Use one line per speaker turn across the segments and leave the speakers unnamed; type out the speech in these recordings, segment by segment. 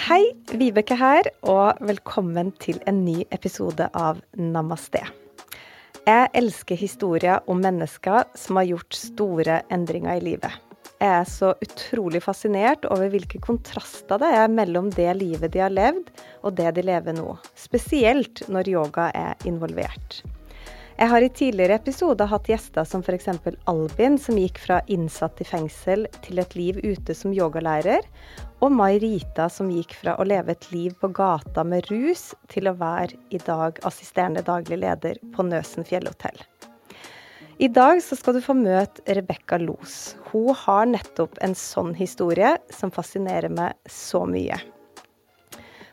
Hei, Vibeke her, og velkommen til en ny episode av Namaste. Jeg elsker historier om mennesker som har gjort store endringer i livet. Jeg er så utrolig fascinert over hvilke kontraster det er mellom det livet de har levd, og det de lever nå. Spesielt når yoga er involvert. Jeg har i tidligere episoder hatt gjester som f.eks. Albin, som gikk fra innsatt i fengsel til et liv ute som yogalærer, og Mai Rita, som gikk fra å leve et liv på gata med rus, til å være i dag assisterende daglig leder på Nøsen fjellhotell. I dag skal du få møte Rebekka Los. Hun har nettopp en sånn historie som fascinerer meg så mye.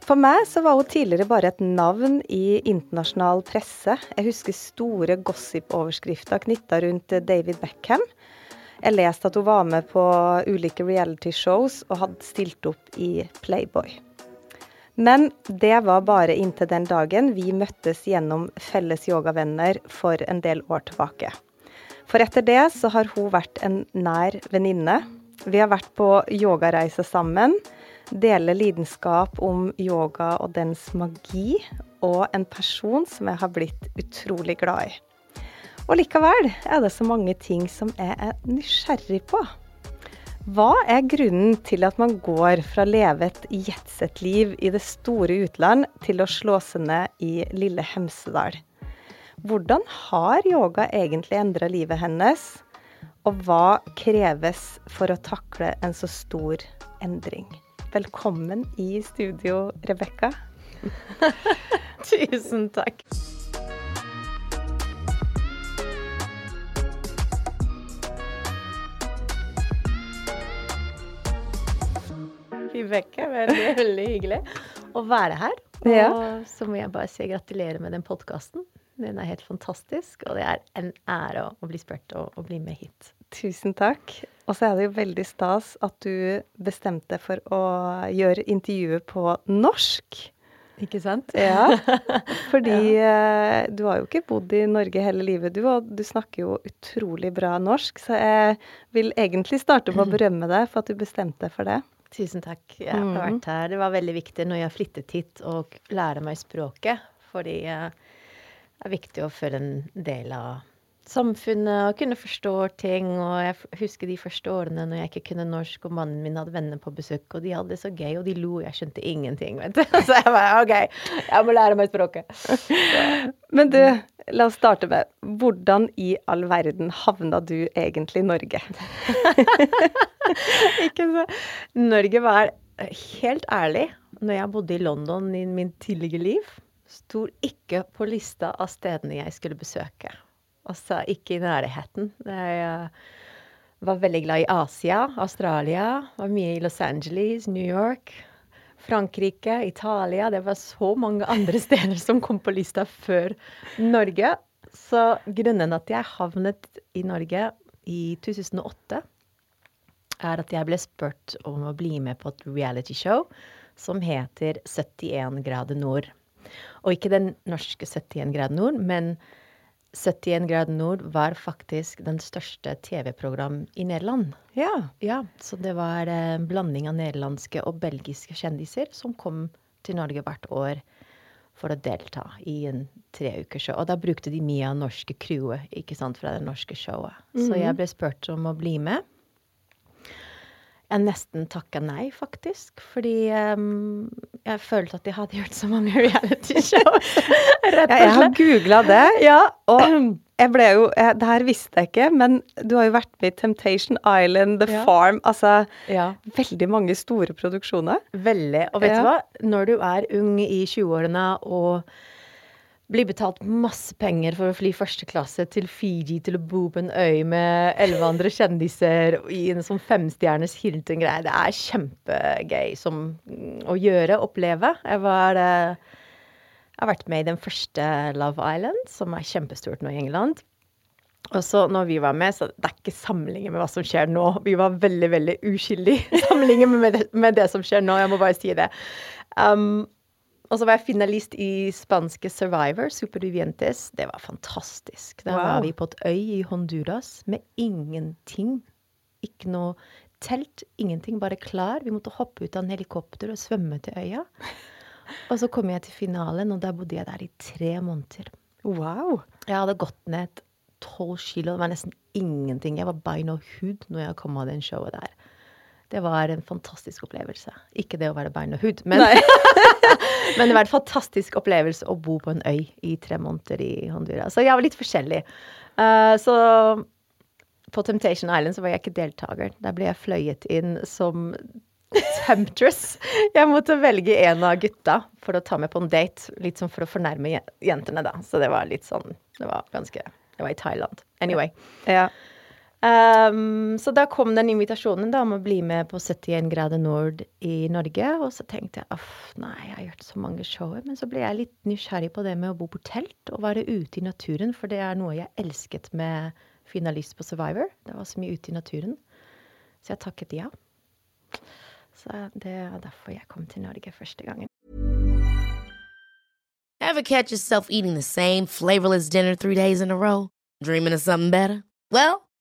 For meg så var hun tidligere bare et navn i internasjonal presse. Jeg husker store gossip-overskrifter knytta rundt David Beckham. Jeg leste at hun var med på ulike reality-shows og hadde stilt opp i Playboy. Men det var bare inntil den dagen vi møttes gjennom felles yogavenner for en del år tilbake. For etter det så har hun vært en nær venninne. Vi har vært på yogareise sammen dele lidenskap om yoga og dens magi, og en person som jeg har blitt utrolig glad i. Og likevel er det så mange ting som jeg er nysgjerrig på. Hva er grunnen til at man går fra å leve et jetsett-liv i det store utland til å slå seg ned i lille Hemsedal? Hvordan har yoga egentlig endra livet hennes? Og hva kreves for å takle en så stor endring? Velkommen i studio, Rebekka.
Tusen takk. Vibeke, veldig, veldig hyggelig å være her. Og ja. så må jeg bare si gratulerer med den podkasten. Den er helt fantastisk, og det er en ære å bli spurt og å bli med hit.
Tusen takk. Og så er det jo veldig stas at du bestemte for å gjøre intervjuet på norsk.
Ikke sant?
Ja. Fordi ja. Eh, du har jo ikke bodd i Norge hele livet, du, og du snakker jo utrolig bra norsk. Så jeg vil egentlig starte med å berømme deg for at du bestemte for det.
Tusen takk. Jeg har mm. vært her. Det var veldig viktig når jeg flyttet hit, å lære meg språket. Fordi eh, det er viktig å føle en del av samfunnet og kunne forstå ting. Og jeg husker de første årene når jeg ikke kunne norsk, og mannen min hadde venner på besøk, og de hadde det så gøy, og de lo, og jeg skjønte ingenting, vet du. Så jeg bare OK, jeg må lære meg språket.
Men du, la oss starte med hvordan i all verden havna du egentlig i Norge?
ikke så Norge var helt ærlig, når jeg bodde i London i min tidligere liv, sto ikke på lista av stedene jeg skulle besøke. Altså ikke i nærheten. Jeg eh, var veldig glad i Asia, Australia. Var mye i Los Angeles, New York. Frankrike, Italia. Det var så mange andre steder som kom på lista før Norge. Så grunnen at jeg havnet i Norge i 2008, er at jeg ble spurt om å bli med på et realityshow som heter 71 grader nord. Og ikke den norske 71 grader nord, men 71 grader nord var faktisk den største TV-program i Nederland.
Ja.
ja. Så det var en blanding av nederlandske og belgiske kjendiser som kom til Norge hvert år for å delta i en treukershow. Og da brukte de mye av norske crewet ikke sant, fra det norske showet. Mm -hmm. Så jeg ble spurt om å bli med. Jeg nesten takka nei, faktisk. Fordi um, jeg følte at jeg hadde gjort så mange realityshows.
Rett og slett. Ja, jeg har googla det, ja, og jeg ble jo jeg, Det her visste jeg ikke, men du har jo vært med i Temptation Island, The ja. Farm Altså ja. veldig mange store produksjoner.
Veldig. Og vet du hva? Når du er ung i 20-årene og blir betalt masse penger for å fly første klasse til Fiji til å bo på en øy med elleve andre kjendiser i en sånn femstjerners Hilton-greie. Det er kjempegøy som, å gjøre, oppleve. Jeg, var, eh, jeg har vært med i den første Love Island, som er kjempestort nå i England. Og så når vi var med, så det er ikke sammenlignet med hva som skjer nå. Vi var veldig, veldig uskyldige sammenlignet med, med det som skjer nå. Jeg må bare si det. Um, og så var jeg finalist i spanske Survivor, Supervivientes. Det var fantastisk. Da wow. var vi på et øy i Honduras med ingenting. Ikke noe telt, ingenting, bare klar. Vi måtte hoppe ut av en helikopter og svømme til øya. Og så kom jeg til finalen, og da bodde jeg der i tre måneder.
Wow.
Jeg hadde gått ned tolv kilo. Det var nesten ingenting. Jeg var bein og hud når jeg kom av den showet der. Det var en fantastisk opplevelse. Ikke det å være bein og hud, men, men det var en fantastisk opplevelse å bo på en øy i tre måneder i Honduras. Så jeg var litt forskjellig. Uh, så på Temptation Island så var jeg ikke deltaker. Der ble jeg fløyet inn som temptress. Jeg måtte velge en av gutta for å ta med på en date. Litt sånn for å fornærme jentene, da. Så det var litt sånn Det var ganske Det var i Thailand. Anyway.
Ja.
Um, så da kom den invitasjonen da om å bli med på 71 grader nord i Norge. Og så tenkte jeg uff, nei, jeg har gjort så mange shower. Men så ble jeg litt nysgjerrig på det med å bo på telt og være ute i naturen. For det er noe jeg elsket med finalist på Survivor. Det var så mye ute i naturen. Så jeg takket ja. Så det er derfor jeg kom til Norge første gangen.
Ever catch yourself eating the same flavorless dinner three days in a row? Dreaming of something better? Well,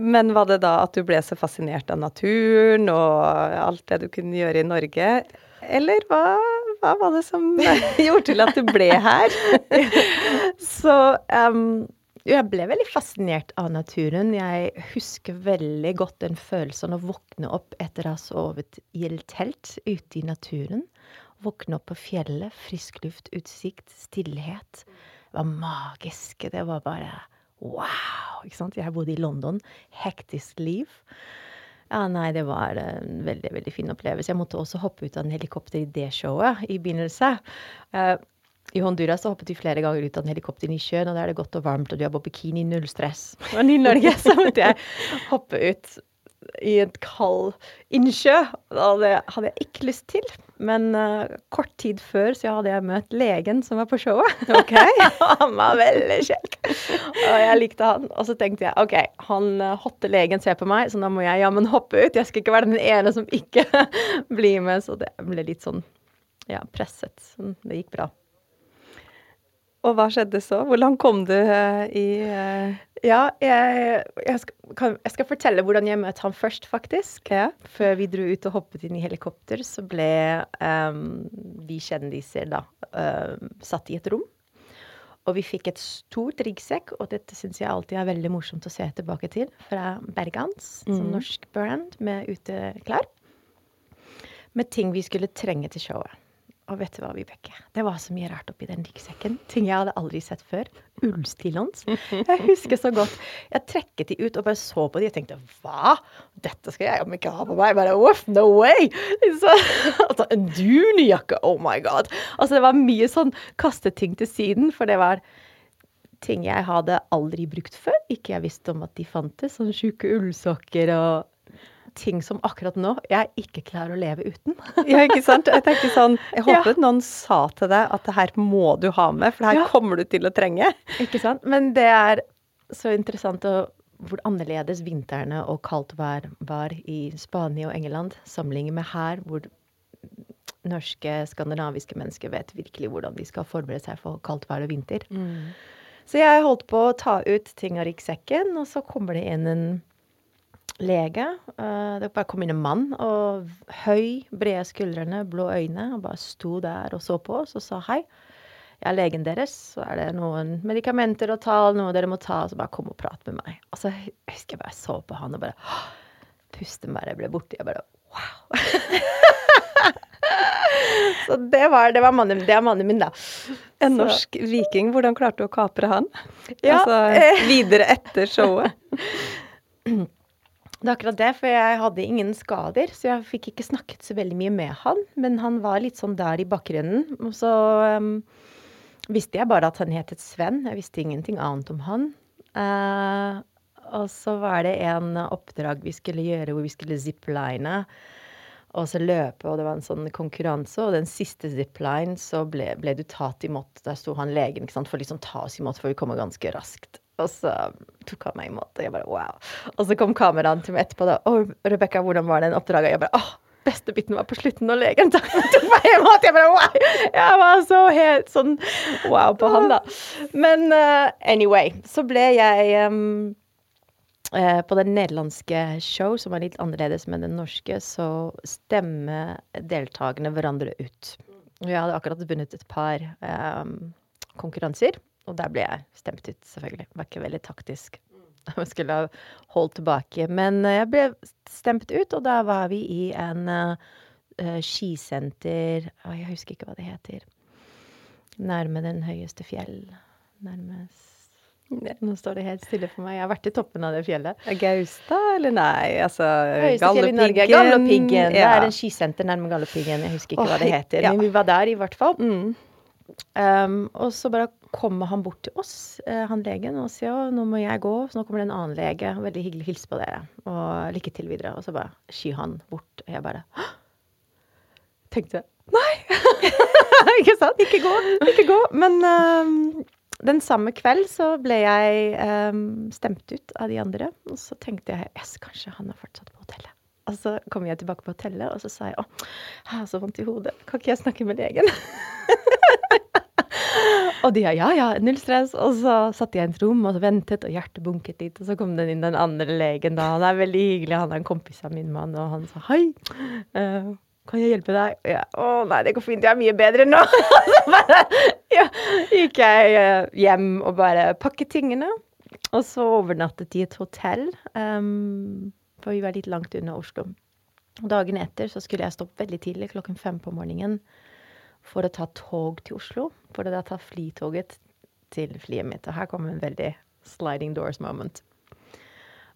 Men var det da at du ble så fascinert av naturen og alt det du kunne gjøre i Norge, eller hva, hva var det som gjorde til at du ble her?
så um, jeg ble veldig fascinert av naturen. Jeg husker veldig godt den følelsen å våkne opp etter å ha sovet i et telt ute i naturen. Våkne opp på fjellet, frisk luft, utsikt, stillhet. Det var magisk. Det var bare wow! Ikke sant? Jeg bodde i London. Hektisk liv. Ja, nei, det var en veldig, veldig fin opplevelse. Jeg måtte også hoppe ut av en helikopter i det showet i begynnelse. Uh, I Honduras så hoppet vi flere ganger ut av en helikopter i sjøen, og da er det godt og varmt, og du har på bikini, null stress. Men i Norge så måtte jeg hoppe ut i et kald innsjø. Det hadde jeg ikke lyst til. Men uh, kort tid før så hadde jeg møtt legen som var på showet.
Ok.
han var veldig kjekk. Og jeg likte han. Og så tenkte jeg OK, han uh, hotte legen ser på meg, så da må jeg jammen hoppe ut. Jeg skal ikke være den ene som ikke blir med. Så det ble litt sånn ja, presset. Så det gikk bra.
Og hva skjedde så? Hvordan kom du uh, i
ja, jeg, jeg, skal, kan, jeg, skal, fortelle hvordan jeg møtte ham først, faktisk.
Ja.
Før vi dro ut og hoppet inn i helikopter, så ble um, vi kjendiser da um, satt i et rom. Og vi fikk et stort ryggsekk, og dette syns jeg alltid er veldig morsomt å se tilbake til, fra Bergans, mm. som norsk brand med uteklær. Med ting vi skulle trenge til showet. Og vet du hva, Vibeke? Det var så mye rart oppi den ryggsekken. Ting jeg hadde aldri sett før. Ullstillongs. Jeg husker så godt. Jeg trekket de ut og bare så på de og tenkte hva? Dette skal jeg om ikke ha på meg. Bare Off, no way! Så, altså, en dunjakke, oh my god. Altså, det var mye sånn kaste ting til siden, for det var ting jeg hadde aldri brukt før. Ikke jeg visste om at de fantes. sånn sjuke ullsokker og ting som akkurat nå jeg ikke klarer å leve uten.
ja, ikke sant. Jeg tenker sånn Jeg håper ja. noen sa til deg at det her må du ha med, for det her ja. kommer du til å trenge.
Ikke sant. Men det er så interessant å, hvor annerledes vintrene og kaldt vær var i Spania og England sammenlignet med her, hvor norske, skandinaviske mennesker vet virkelig hvordan de skal forberede seg for kaldt vær og vinter. Mm. Så jeg holdt på å ta ut ting av ryggsekken, og så kommer det inn en lege. Uh, det bare kom inn en mann, og høy, brede skuldrene, blå øyne. Og bare sto der og så på oss og sa hei. Jeg er legen deres, så er det noen medikamenter å ta, noe dere må ta, så bare kom og prat med meg. Og så jeg husker jeg bare så på han og bare Pusten bare ble borte. Jeg bare wow. så det var, det var mannen, det er mannen min, da.
En norsk viking. Hvordan klarte du å kapre han? Ja, altså eh. videre etter showet?
Det er akkurat det, for jeg hadde ingen skader, så jeg fikk ikke snakket så veldig mye med han. Men han var litt sånn der i bakgrunnen. Og så um, visste jeg bare at han het Sven. Jeg visste ingenting annet om han. Uh, og så var det en oppdrag vi skulle gjøre hvor vi skulle zipline. og så løpe, og det var en sånn konkurranse. Og den siste zipline så ble, ble du tatt imot. Der sto han legen ikke sant, for liksom ta oss imot, for vi kommer ganske raskt. Og så tok han meg imot, og jeg bare wow. Og så kom kameraene til meg etterpå. da, 'Å, Rebekka, hvordan var den oppdraget?' Jeg bare åh, beste biten var på slutten når legen tok meg imot. Jeg bare wow! Jeg var så helt sånn wow på han, da. Men uh, anyway, så ble jeg um, på det nederlandske show, som er litt annerledes enn den norske, så stemmer deltakerne hverandre ut. Og Jeg hadde akkurat vunnet et par um, konkurranser. Og der ble jeg stemt ut, selvfølgelig. Det var ikke veldig taktisk. Jeg skulle ha holdt tilbake. Men eh, jeg ble stemt ut, og da var vi i en uh, skisenter oh, jeg husker ikke hva det heter. Nærme den høyeste fjell. Nærmest Nå står det helt stille for meg. Jeg har vært i toppen av det fjellet.
Gaustad, eller nei? Altså
Galdhøpiggen. Galdhøpiggen. Ja. Det er en skisenter nærme Galdhøpiggen. Jeg husker ikke oh, hva det heter. Ja. Men vi var der i hvert fall. Mm. Um, og så bare kommer han bort til oss, uh, han legen, og sier å, nå må jeg gå, så nå kommer det en annen lege. Veldig hyggelig hilse på dere, og lykke til videre. Og så bare skyr han bort, og jeg bare tenkte nei! ikke sant? Ikke gå, ikke gå. Men um, den samme kveld så ble jeg um, stemt ut av de andre, og så tenkte jeg yes, kanskje han har fortsatt på hotellet. Og så kom jeg tilbake på hotellet, og så sa jeg å, jeg har så vondt i hodet, kan ikke jeg snakke med legen? Og de ja, ja, null stress. Og så satt jeg i et rom og ventet, og hjertet bunket litt. Og så kom den inn den andre legen, da. Han er veldig hyggelig, han er en kompis av min mann, og han sa hei. Uh, kan jeg hjelpe deg? Og jeg, å nei, det går fint, jeg er mye bedre nå. så bare ja, gikk jeg eh, hjem og bare pakket tingene. Og så overnattet i et hotell. Um, for vi var litt langt unna Oslo. Dagen etter så skulle jeg stoppe veldig tidlig, klokken fem på morgenen, for å ta tog til Oslo. For å da ta flytoget til flyet mitt. Og her kom en veldig sliding doors moment.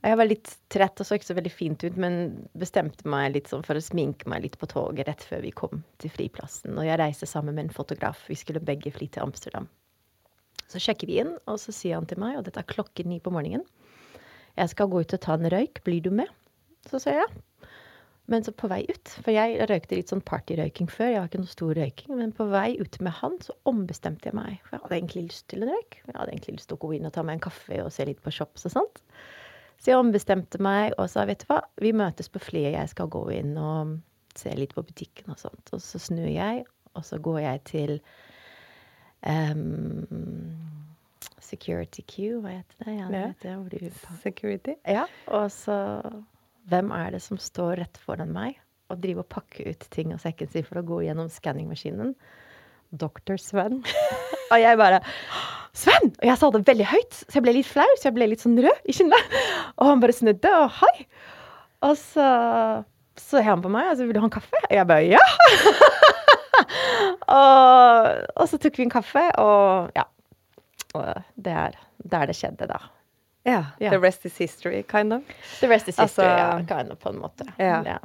Jeg var litt trett og så ikke så veldig fint ut, men bestemte meg litt sånn for å sminke meg litt på toget rett før vi kom til flyplassen. Og jeg reiste sammen med en fotograf. Vi skulle begge fly til Amsterdam. Så sjekker vi inn, og så sier han til meg, og dette er klokken ni på morgenen jeg skal gå ut og ta en røyk, blir du med? Så sier jeg. Men så på vei ut, for jeg røykte litt sånn partyrøyking før, jeg har ikke noe stor røyking, men på vei ut med han så ombestemte jeg meg. For jeg hadde egentlig lyst til en røyk. Jeg hadde egentlig lyst til å gå inn og ta meg en kaffe og se litt på shops og sånt. Så jeg ombestemte meg og sa vet du hva, vi møtes på flyet, jeg skal gå inn og se litt på butikken og sånt. Og så snur jeg, og så går jeg til um, Security Q, hva heter det? Ja,
det det. Security?
Ja. Og så Hvem er det som står rett foran meg og driver og pakker ut ting av sekken sin for å gå gjennom skanningmaskinen? Dr. Sven. og jeg bare Sven! Og jeg sa det veldig høyt, så jeg ble litt flau, så jeg ble litt sånn rød i kinnet. Og han bare snudde og hei. Og så så han på meg og så ville du ha en kaffe. Og jeg bare ja! og, og så tok vi en kaffe, og ja. Og det er der det skjedde, da.
Ja. Yeah. The rest is history, kind of.
The rest is history, altså, ja. Kind of, på en måte.
Ja. ja.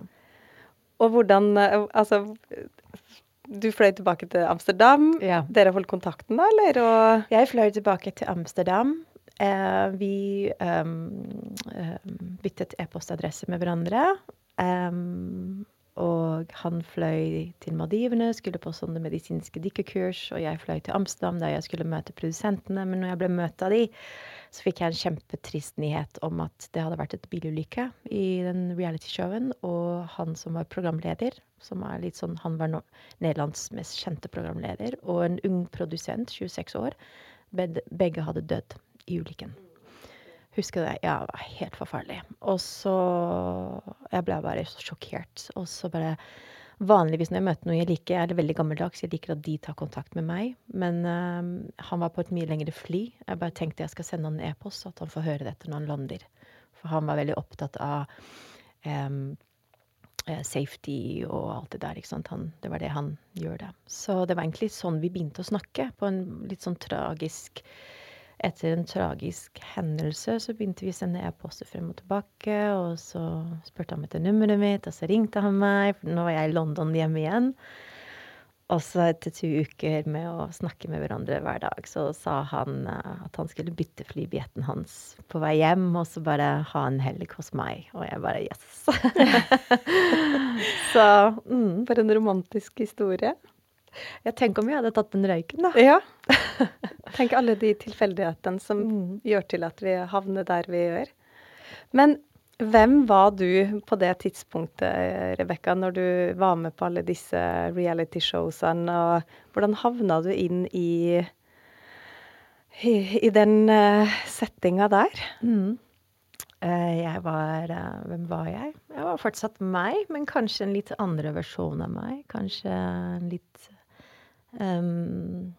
Og hvordan eh, Altså, du fløy tilbake til Amsterdam. Ja. Dere holdt kontakten da, eller? Og
jeg fløy tilbake til Amsterdam. Eh, vi um, um, byttet e-postadresse med hverandre. Um, og han fløy til Maldivene, skulle på sånne medisinske dykkerkurs. Og jeg fløy til Amsterdam, der jeg skulle møte produsentene. Men når jeg ble møtt av de, så fikk jeg en kjempetrist nyhet om at det hadde vært et bilulykke i den realityshowen. Og han som var programleder, som er litt sånn Han var no Nederlands mest kjente programleder. Og en ung produsent, 26 år. Begge hadde dødd i ulykken. Husker det. Ja, det var helt forferdelig. Og så Jeg ble bare så sjokkert. Og så bare Vanligvis når jeg møter noen jeg liker, er det veldig gammeldags. Jeg liker at de tar kontakt med meg. Men uh, han var på et mye lengre fly. Jeg bare tenkte jeg skal sende han en e-post, så at han får høre dette når han lander. For han var veldig opptatt av um, safety og alt det der. ikke sant? Han, det var det han gjør, det. Så det var egentlig sånn vi begynte å snakke, på en litt sånn tragisk etter en tragisk hendelse så begynte vi å sende e-poster frem og tilbake. Og så spurte han etter nummeret mitt, og så ringte han meg, for nå var jeg i London hjemme igjen. Og så etter to uker med å snakke med hverandre hver dag, så sa han eh, at han skulle bytte flybilletten hans på vei hjem, og så bare ha en helg hos meg. Og jeg bare yes. så
mm. For en romantisk historie.
Jeg tenker om vi hadde tatt den røyken, da.
Ja. Tenk alle de tilfeldighetene som mm. gjør til at vi havner der vi gjør. Men hvem var du på det tidspunktet, Rebekka, når du var med på alle disse reality-showsene, og hvordan havna du inn i, i, i den uh, settinga der?
Mm. Uh, jeg var uh, Hvem var jeg? Jeg var fortsatt meg, men kanskje en litt andre versjon av meg. Kanskje en litt um,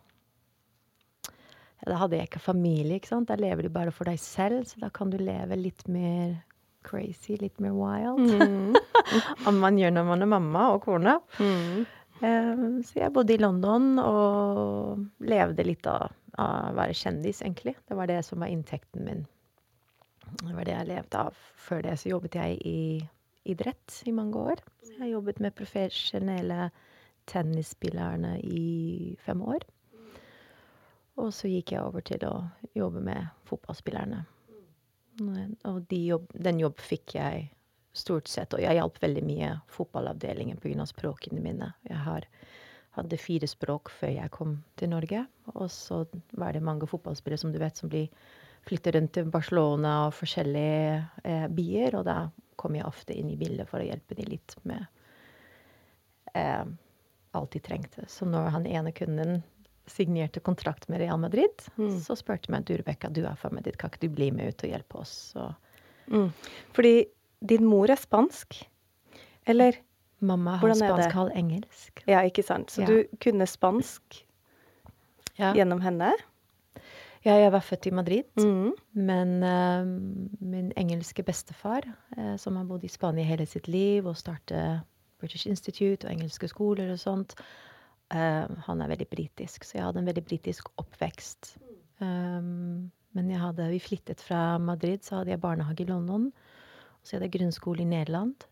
da hadde jeg ikke familie, ikke sant. Da lever du bare for deg selv, så da kan du leve litt mer crazy, litt mer wild. Mm. Om man gjør når man er mamma og kone. Mm. Um, så jeg bodde i London og levde litt av, av å være kjendis, egentlig. Det var det som var inntekten min. Det var det jeg levde av. Før det så jobbet jeg i idrett i mange år. Så jeg jobbet med profesjonelle tennisspillerne i fem år. Og så gikk jeg over til å jobbe med fotballspillerne. Og de jobb, den jobb fikk jeg stort sett. Og jeg hjalp veldig mye fotballavdelingen pga. språkene mine. Jeg har, hadde fire språk før jeg kom til Norge. Og så var det mange fotballspillere som du vet, som blir flyttet rundt til Barcelona og forskjellige eh, byer. Og da kom jeg ofte inn i bildet for å hjelpe dem litt med eh, alt de trengte. Så når han ene kunden signerte kontrakt med Real Madrid, mm. så spurte meg du, Rebekka, du er fra Madrid, kan ikke du bli med ut og hjelpe oss?
Mm. Fordi din mor er spansk, eller?
Mamma har spansk, halv engelsk.
Ja, ikke sant. Så ja. du kunne spansk ja. gjennom henne?
Ja, jeg var født i Madrid, mm. men uh, min engelske bestefar, uh, som har bodd i Spania hele sitt liv og startet British Institute og engelske skoler og sånt, Uh, han er veldig britisk, så jeg hadde en veldig britisk oppvekst. Um, men hadde, vi flyttet fra Madrid, så hadde jeg barnehage i London. Og så hadde jeg grunnskole i Nederland.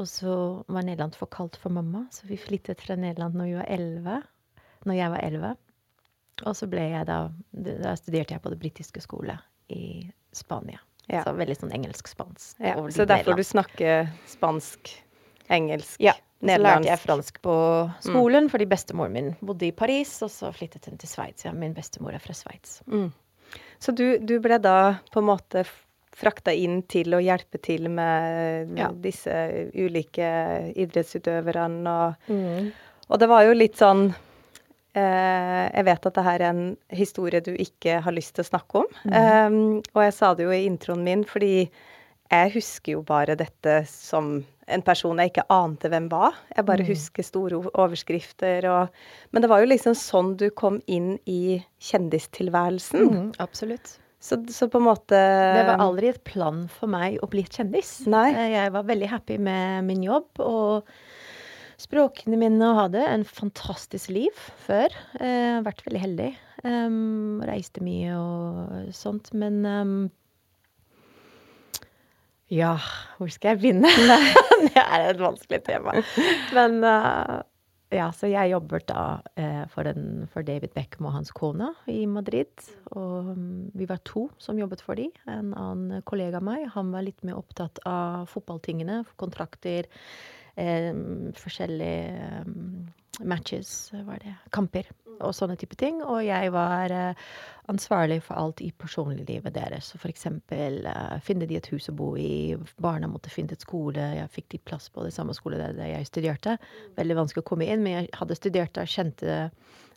Og så var Nederland for kaldt for mamma, så vi flyttet fra Nederland når, vi var 11, når jeg var elleve. Og så ble jeg da Da studerte jeg på det britiske skole i Spania. Ja. Så veldig sånn engelsk-spansk.
Ja, så derfor du snakker spansk, engelsk?
Ja. Så lærte jeg fransk på skolen, mm. fordi bestemoren min bodde i Paris, og så flyttet hun til Sveits. Ja, min bestemor er fra Sveits. Mm.
Så du, du, ble da på en måte frakta inn til å hjelpe til med ja. disse ulike idrettsutøverne, og, mm. og, det var jo litt sånn eh, Jeg vet at det her er en historie du ikke har lyst til å snakke om, um, og jeg sa det jo i introen min fordi jeg husker jo bare dette som en person jeg ikke ante hvem var. Jeg bare mm. husker store overskrifter og Men det var jo liksom sånn du kom inn i kjendistilværelsen.
Mm, absolutt.
Så, så, på en måte
Det var aldri et plan for meg å bli kjendis.
Nei.
Eh, jeg var veldig happy med min jobb og språkene mine og hadde en fantastisk liv før. Jeg eh, har vært veldig heldig. Um, reiste mye og sånt. Men um, ja, hvor skal jeg begynne? det er et vanskelig tema. Men uh, ja, så jeg jobbet da uh, for, den, for, David Beckham og hans kone i Madrid. Og um, vi var to som jobbet for dem. En annen kollega av meg, han var litt mer opptatt av fotballtingene, kontrakter, um, forskjellige um, matches, var det, kamper og sånne type ting. Og jeg var uh, ansvarlig for alt i personliglivet deres. Så for eksempel uh, finne de et hus å bo i, barna måtte finne et skole, jeg fikk de plass på det samme skole der, jeg studerte. Veldig vanskelig å komme inn, men jeg hadde studert der, kjente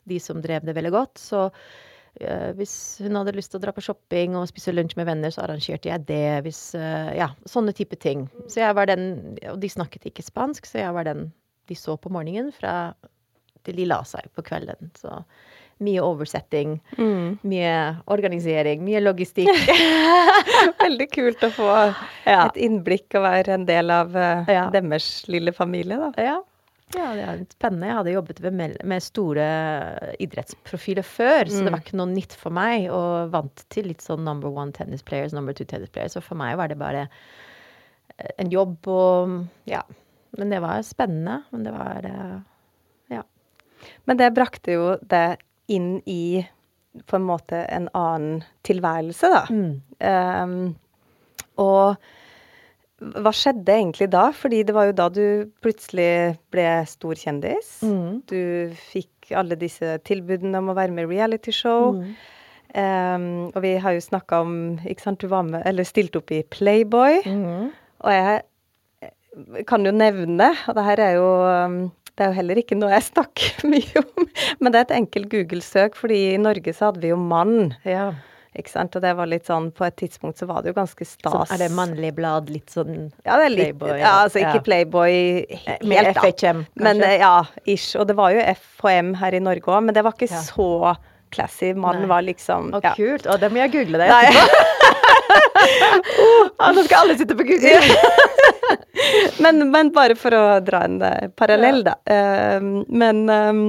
de som drev det veldig godt. Så uh, hvis hun hadde lyst til å dra på shopping og spise lunsj med venner, så arrangerte jeg det. Hvis, ja, sånne type ting. Så jeg var den Og de snakket ikke spansk, så jeg var den de så på morgenen fra til de la seg på kvelden. Så mye oversetting, mm. mye organisering, mye logistikk.
Veldig kult å få ja. et innblikk og være en del av uh, ja. deres lille familie, da.
Ja. ja. det er spennende. Jeg hadde jobbet med, store idrettsprofiler før, mm. så det mm. var ikke noe nytt for meg. Og vant til litt sånn number one tennis players, number two tennis players. Så for meg var det bare eh, en jobb og Ja. Men det var spennende. Men det var Ja.
Men det brakte jo det inn i på en måte en annen tilværelse, da. Um, og hva skjedde egentlig da? Fordi det var jo da du plutselig ble stor kjendis. Du fikk alle disse tilbudene om å være med i realityshow. Um, og vi har jo snakka om Ikke sant, du var med, eller stilte opp i Playboy. Og jeg eh, kan jo nevne, og det her er jo um, det er jo heller ikke noe jeg snakker mye om, men det er et enkelt Google-søk, fordi i Norge så hadde vi jo Mann.
Ja.
Ikke sant? Og det var litt sånn På et tidspunkt så var det jo ganske stas.
Så er det mannlig blad, litt sånn
Ja, det er litt
Playboy,
Ja, altså ikke
ja.
Playboy
Eh,
helt, da.
FHM,
Men
kanskje?
Men ja, ish. Og det var jo FHM her i Norge òg, men det var ikke
Ja.
så classy. Mannen var liksom
Å,
ja.
kult. Å, det må jeg google det
etterpå.
Å, nå skal alle sitte på Google.
men, men bare for å dra en eh, parallell, da. Eh, men eh,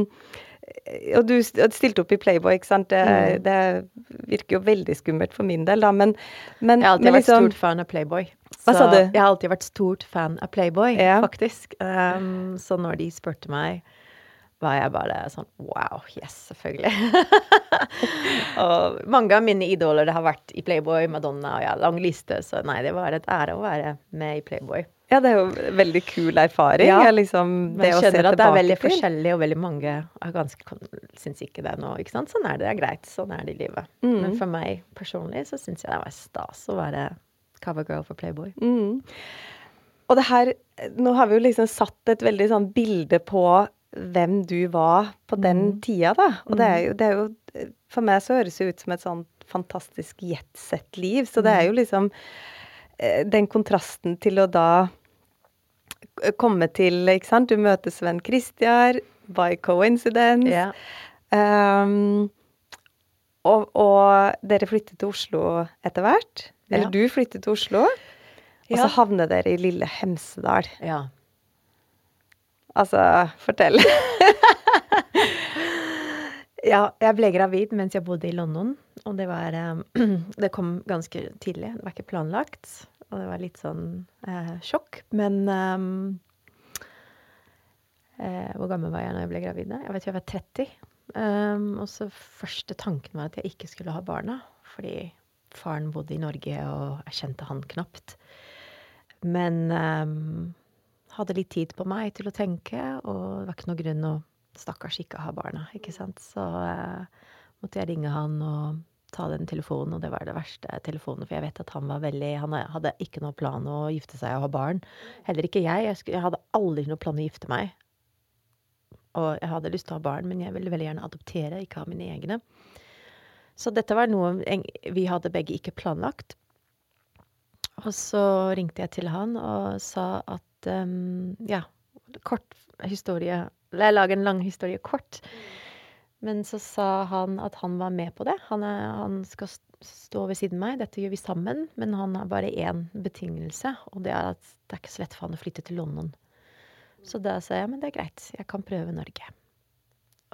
Og du stilte opp i Playboy, ikke sant. Det,
Mm.
det virker jo veldig skummelt for min del, da, men, men
Jeg har alltid
liksom,
vært stort fan av Playboy.
Hva
Så
sa du?
Jeg har alltid vært stort fan av Playboy,
Ja.
faktisk. Um, så når de spurte meg, var jeg bare sånn wow, yes, selvfølgelig. og mange av mine idoler det har vært i Playboy, Madonna og ja, lang liste. Så nei, det var et ære å være med i Playboy.
Ja, det er jo veldig kul erfaring.
Ja.
liksom
Men
det se
skjønner at det er veldig
til.
forskjellig, og veldig mange er ganske syns ikke det nå. ikke sant? Sånn er det, det er greit. Sånn er det i livet.
Mm.
Men for meg personlig så syns jeg det var stas å være covergirl for Playboy.
Mm. Og det her Nå har vi jo liksom satt et veldig sånn bilde på hvem du var på den
Mm.
tida, da. Og det er jo, det er jo For meg så høres det ut som et sånn fantastisk jetset-liv. Så det er
Mm.
jo liksom den kontrasten til å da komme til Ikke sant, du møter Sven Christian by coincidence.
Yeah.
Um, og, og dere flyttet til Oslo etter hvert. Eller
Ja.
du flyttet til Oslo. Og
Ja.
så havner dere i lille Hemsedal.
ja.
Altså, fortell.
Ja, jeg ble gravid mens jeg bodde i London, og det var eh, Det kom ganske tidlig. Det var ikke planlagt, og det var litt sånn eh, sjokk. Men eh, eh, Hvor gammel var jeg når jeg ble gravid? Jeg vet ikke, jeg var 30. Um, og så første tanken var at jeg ikke skulle ha barna, fordi faren bodde i Norge, og jeg kjente han knapt. Men um, hadde litt tid på meg til å tenke, og det var ikke noe grunn å stakkars ikke ha barna, ikke sant. Så eh, måtte jeg ringe han og ta den telefonen, og det var det verste telefonen, for jeg vet at han var veldig Han hadde ikke noe plan å gifte seg og ha barn. Heller ikke jeg. Jeg, skulle, jeg hadde aldri noe plan å gifte meg. Og jeg hadde lyst til å ha barn, men jeg ville veldig gjerne adoptere, ikke ha mine egne. Så dette var noe vi hadde begge ikke planlagt. Og så ringte jeg til han og sa at um, Ja, kort historie Jeg lager en lang historie kort. Men så sa han at han var med på det. Han, er, han skal stå ved siden av meg. Dette gjør vi sammen. Men han har bare én betingelse, og det er at det er ikke så lett for han å flytte til London. Så da sa jeg men det er greit, jeg kan prøve Norge.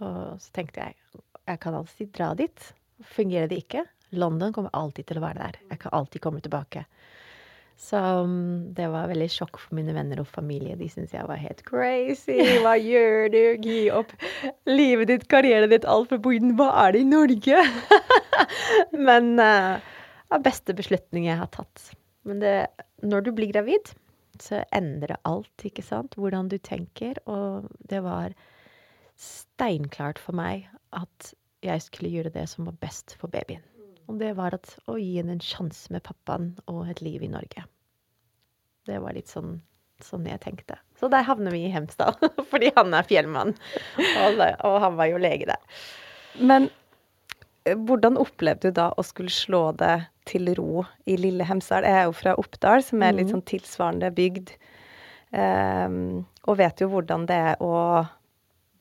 Og så tenkte jeg jeg kan alltid dra dit. Fungerer det ikke? London kommer alltid til å være der. Jeg kan alltid komme tilbake. Så um, det var veldig sjokk for mine venner og familie. De syntes jeg var helt crazy. Hva gjør du? Gi opp livet ditt, karrieren ditt, alt fra Boiden. Hva er det i Norge? Men uh, det var beste beslutning jeg har tatt. Men det, når du blir gravid, så endrer alt, ikke sant? Hvordan du tenker. Og det var steinklart for meg at jeg skulle gjøre det som var best for babyen. Og det var at å gi henne en sjanse med pappaen og et liv i Norge. Det var litt sånn, sånn jeg tenkte. Så der havner vi i Hemsedal, fordi han er fjellmann. Og, og han var jo lege der.
Men eh, hvordan opplevde du da å skulle slå det til ro i lille Hemsedal? Jeg er jo fra Oppdal, som er litt
Mhm.
sånn tilsvarende bygd. Um, og vet jo hvordan det er å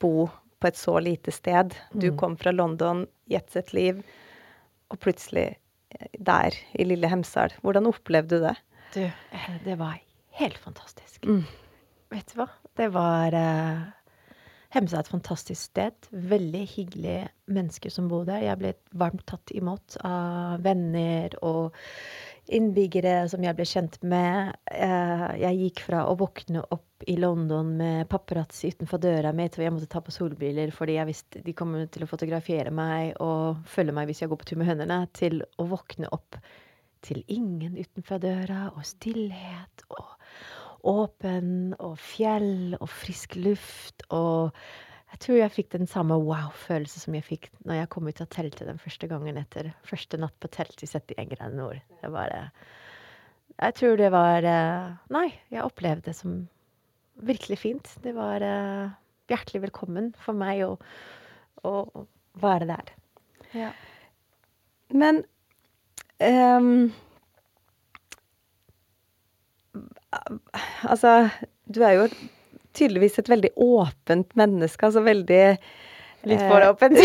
bo på et så lite sted. Du
Mm.
kom fra London, jetset-liv, og plutselig eh, der i lille Hemsedal. Hvordan opplevde du det?
Du, eh, det var helt fantastisk.
Mm.
Vet du hva? Det var uh, Hemsedal er et fantastisk sted. Veldig hyggelige mennesker som bor der. Jeg ble varmt tatt imot av venner og innbyggere som jeg ble kjent med. Eh, jeg gikk fra å våkne opp i London med paparazzi utenfor døra mi til jeg måtte ta på solbriller fordi jeg visste de kommer til å fotografere meg og følge meg hvis jeg går på tur med hønene, til å våkne opp til ingen utenfor døra og stillhet og åpen og fjell og frisk luft og jeg tror jeg fikk den samme wow-følelse som jeg fikk når jeg kom ut av teltet den første gangen etter første natt på telt i 71 grader nord. Det var Jeg tror det var Nei, jeg opplevde det som virkelig fint. Det var hjertelig velkommen for meg å, å være der. Ja.
Men um, Altså, du er jo tydeligvis et veldig åpent menneske. Altså veldig
Litt for åpent?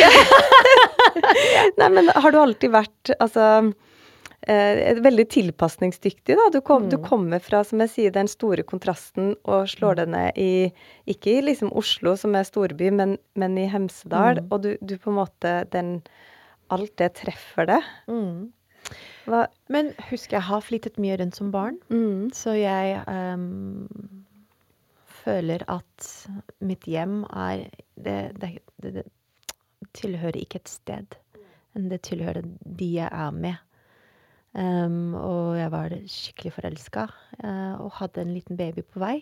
Nei, men har du alltid vært altså eh, veldig tilpasningsdyktig, da. Du, kom, mm. du, kommer fra, som jeg sier, den store kontrasten og slår mm. det ned i Ikke i liksom Oslo, som er storby, men, men i Hemsedal. Mm. Og du, du, på en måte den Alt det treffer det.
Mm. Men husk, jeg har flyttet mye rundt som barn,
mm.
så jeg um føler at mitt hjem er det, det, det, det, tilhører ikke et sted. Men det tilhører de jeg er med. Um, og jeg var skikkelig forelska uh, og hadde en liten baby på vei.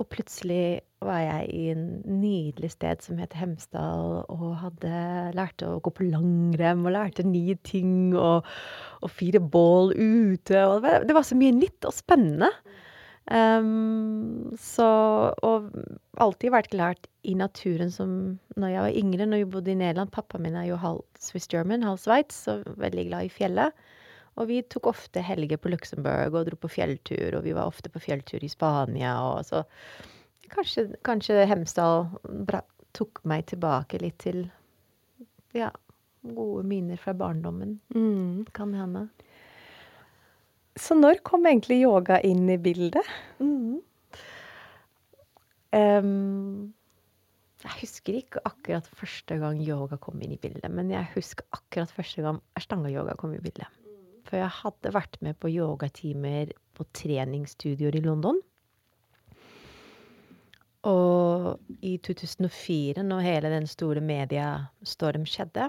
Og plutselig var jeg i en nydelig sted som heter Hemsedal, og hadde lært å gå på langrenn og lærte nye ting og, og fire bål ute. Og det var, det var så mye nytt og spennende. Um, så Og alltid vært lært i naturen som når jeg var yngre, når jeg bodde i Nederland. Pappaen min er jo halv Swiss German, halv Sveits, så veldig glad i fjellet. Og vi tok ofte helger på Luxembourg og dro på fjelltur, og vi var ofte på fjelltur i Spania, og så Kanskje, kanskje Hemsedal tok meg tilbake litt til ja, gode minner fra barndommen.
Mm.
Kan hende.
Så når kom egentlig yoga inn i bildet?
Mm. Um, jeg husker ikke akkurat første gang yoga kom inn i bildet, men jeg husker akkurat første gang ashtanga-yoga kom i bildet. For jeg hadde vært med på yogatimer på treningsstudioer i London. Og i 2004, når hele den store mediestorm skjedde,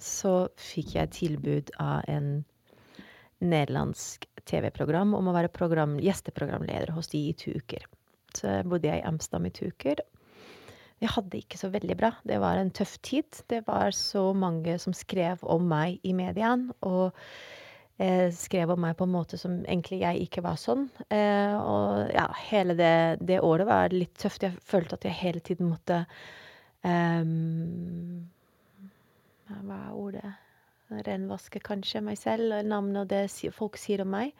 så fikk jeg tilbud av en nederlandsk TV-program om å være program, gjesteprogramleder hos de i to uker. Så bodde jeg i Amsterdam i to uker. Jeg hadde ikke så veldig bra. Det var en tøff tid. Det var så mange som skrev om meg i mediene. Og eh, skrev om meg på en måte som egentlig jeg ikke var sånn. Eh, og ja, hele det, det, året var litt tøft. Jeg følte at jeg hele tiden måtte um, Hva er ordet? Renvaske kanskje meg selv, og navnet og det folk sier om meg.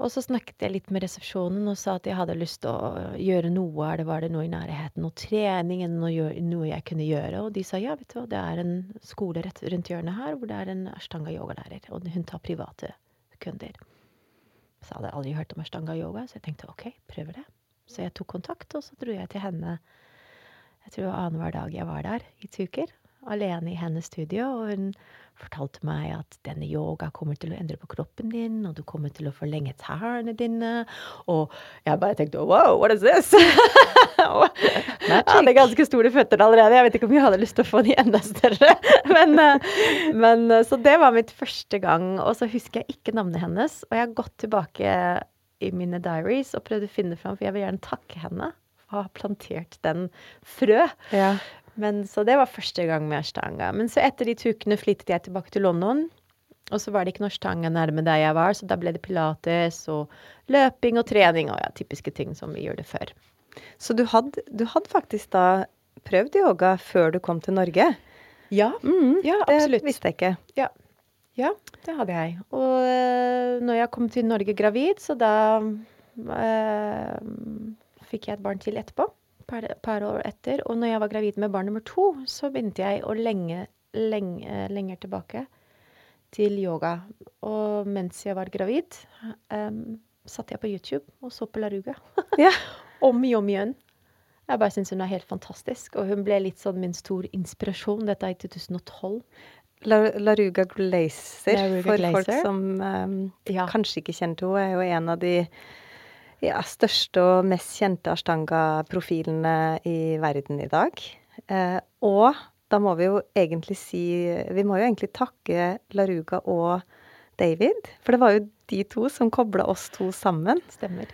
Og så snakket jeg litt med resepsjonen og sa at jeg hadde lyst til å gjøre noe. Det var det noe i nærheten? Noe trening? Noe, noe jeg kunne gjøre? Og de sa ja, vet du hva, det er en skole rett rundt hjørnet her hvor det er en ashtanga yogalærer. Og hun tar private kunder. Så hadde jeg aldri hørt om ashtanga yoga, så jeg tenkte OK, prøver det. Så jeg tok kontakt, og så dro jeg til henne. Jeg tror annenhver dag jeg var der i to uker alene i hennes studio, og hun fortalte meg at denne yoga kommer til å endre på kroppen din, og du kommer til å forlenge tærne dine. Og jeg bare tenkte wow, what is this? jeg hadde ganske store føtter allerede. Jeg vet ikke om jeg hadde lyst til å få de enda større. men, eh, men, eh, så det var mitt første gang. Og så husker jeg ikke navnet hennes. Og jeg har gått tilbake i mine diaries og prøvd å finne fram, for jeg vil gjerne takke henne for å ha plantert den frø.
Ja.
Men, så det var første gang med ashtanga. Men så etter de to ukene flyttet jeg tilbake til London. Og så var det ikke ashtanga nærme der jeg var, så da ble det pilates og løping og trening og ja, typiske ting som vi gjør det før.
Så du hadde, du hadde faktisk da prøvd yoga før du kom til Norge?
Ja,
mm,
ja absolutt.
Det visste jeg ikke.
Ja. ja det hadde jeg. Og øh, når jeg kom til Norge gravid, så da øh, fikk jeg et barn til etterpå par, par, år etter. Og når jeg var gravid med barn nummer to, så begynte jeg å lenge, lenge lenger tilbake til yoga. Og mens jeg var gravid, um, satt jeg på YouTube og så på Laruga.
ja.
om og om igjen. Jeg bare syns hun er helt fantastisk. Og hun ble litt sånn min stor inspirasjon. Dette er i 2012.
La- Laruga Glazer,
Laruga
for
Glaser.
folk som um,
Ja.
kanskje ikke kjenner til henne, er jo en av de ja, største og mest kjente ashtanga-profilene i verden i dag. Eh, og da må vi jo egentlig si Vi må jo egentlig takke Laruga og David, for det var jo de to som kobla oss to sammen.
Stemmer.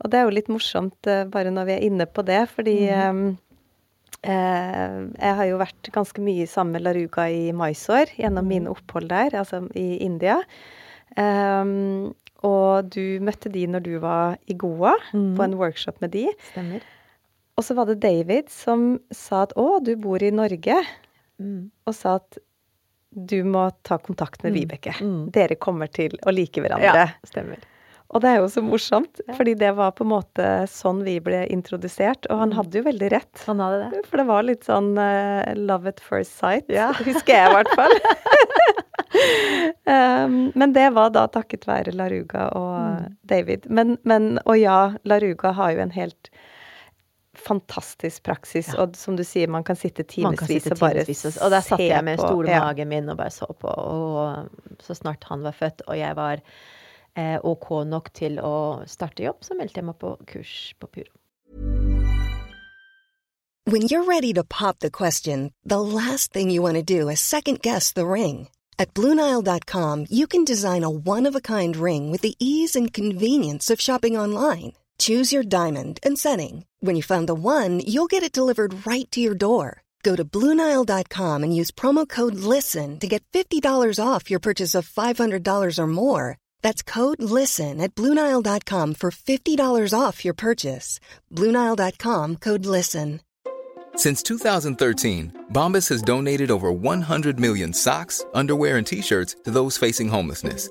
Og det er jo litt morsomt eh, bare når vi er inne på det, fordi mm. eh, jeg har jo vært ganske mye sammen med Laruga i Mysore gjennom mine opphold der, altså i India. Um, og du møtte de når du var i Goa, på en workshop med de.
Stemmer.
Og så var det David som sa at å, du bor i Norge,
Mm.
og sa at du må ta kontakt med Vibeke.
Mm.
Dere kommer til å like hverandre.
Ja, stemmer.
Og det er jo så morsomt, fordi det var på en måte sånn vi ble introdusert. Og
Mm.
han hadde jo veldig rett.
Han hadde det.
For det var litt sånn uh, love at first sight,
Ja.
husker jeg i hvert fall. um, men det var da takket være Laruga og
Mm.
David. Men, men, og ja, Laruga har jo en helt fantastisk praksis,
Ja.
og som du sier, man kan sitte timevis og bare
se på. Og der satt jeg med stolmagen
Ja.
min og bare så på. Og så snart han var født og jeg var Eh, OK nok til å starte jobb, så meldte jeg meg på kurs på Puro.
When you're ready to pop the question, the last thing you want to do is second guess the ring. At Bluenile.com, you can design a one of a kind ring with the ease and convenience of shopping online. Choose your diamond and setting. When you find the one, you'll get it delivered right to your door. Go to Bluenile.com and use promo code LISTEN to get $50 off your purchase of $500 or more. That's code LISTEN at Bluenile.com for $50 off your purchase. Bluenile.com code LISTEN.
Since 2013, Bombas has donated over 100 million socks, underwear, and t shirts to those facing homelessness.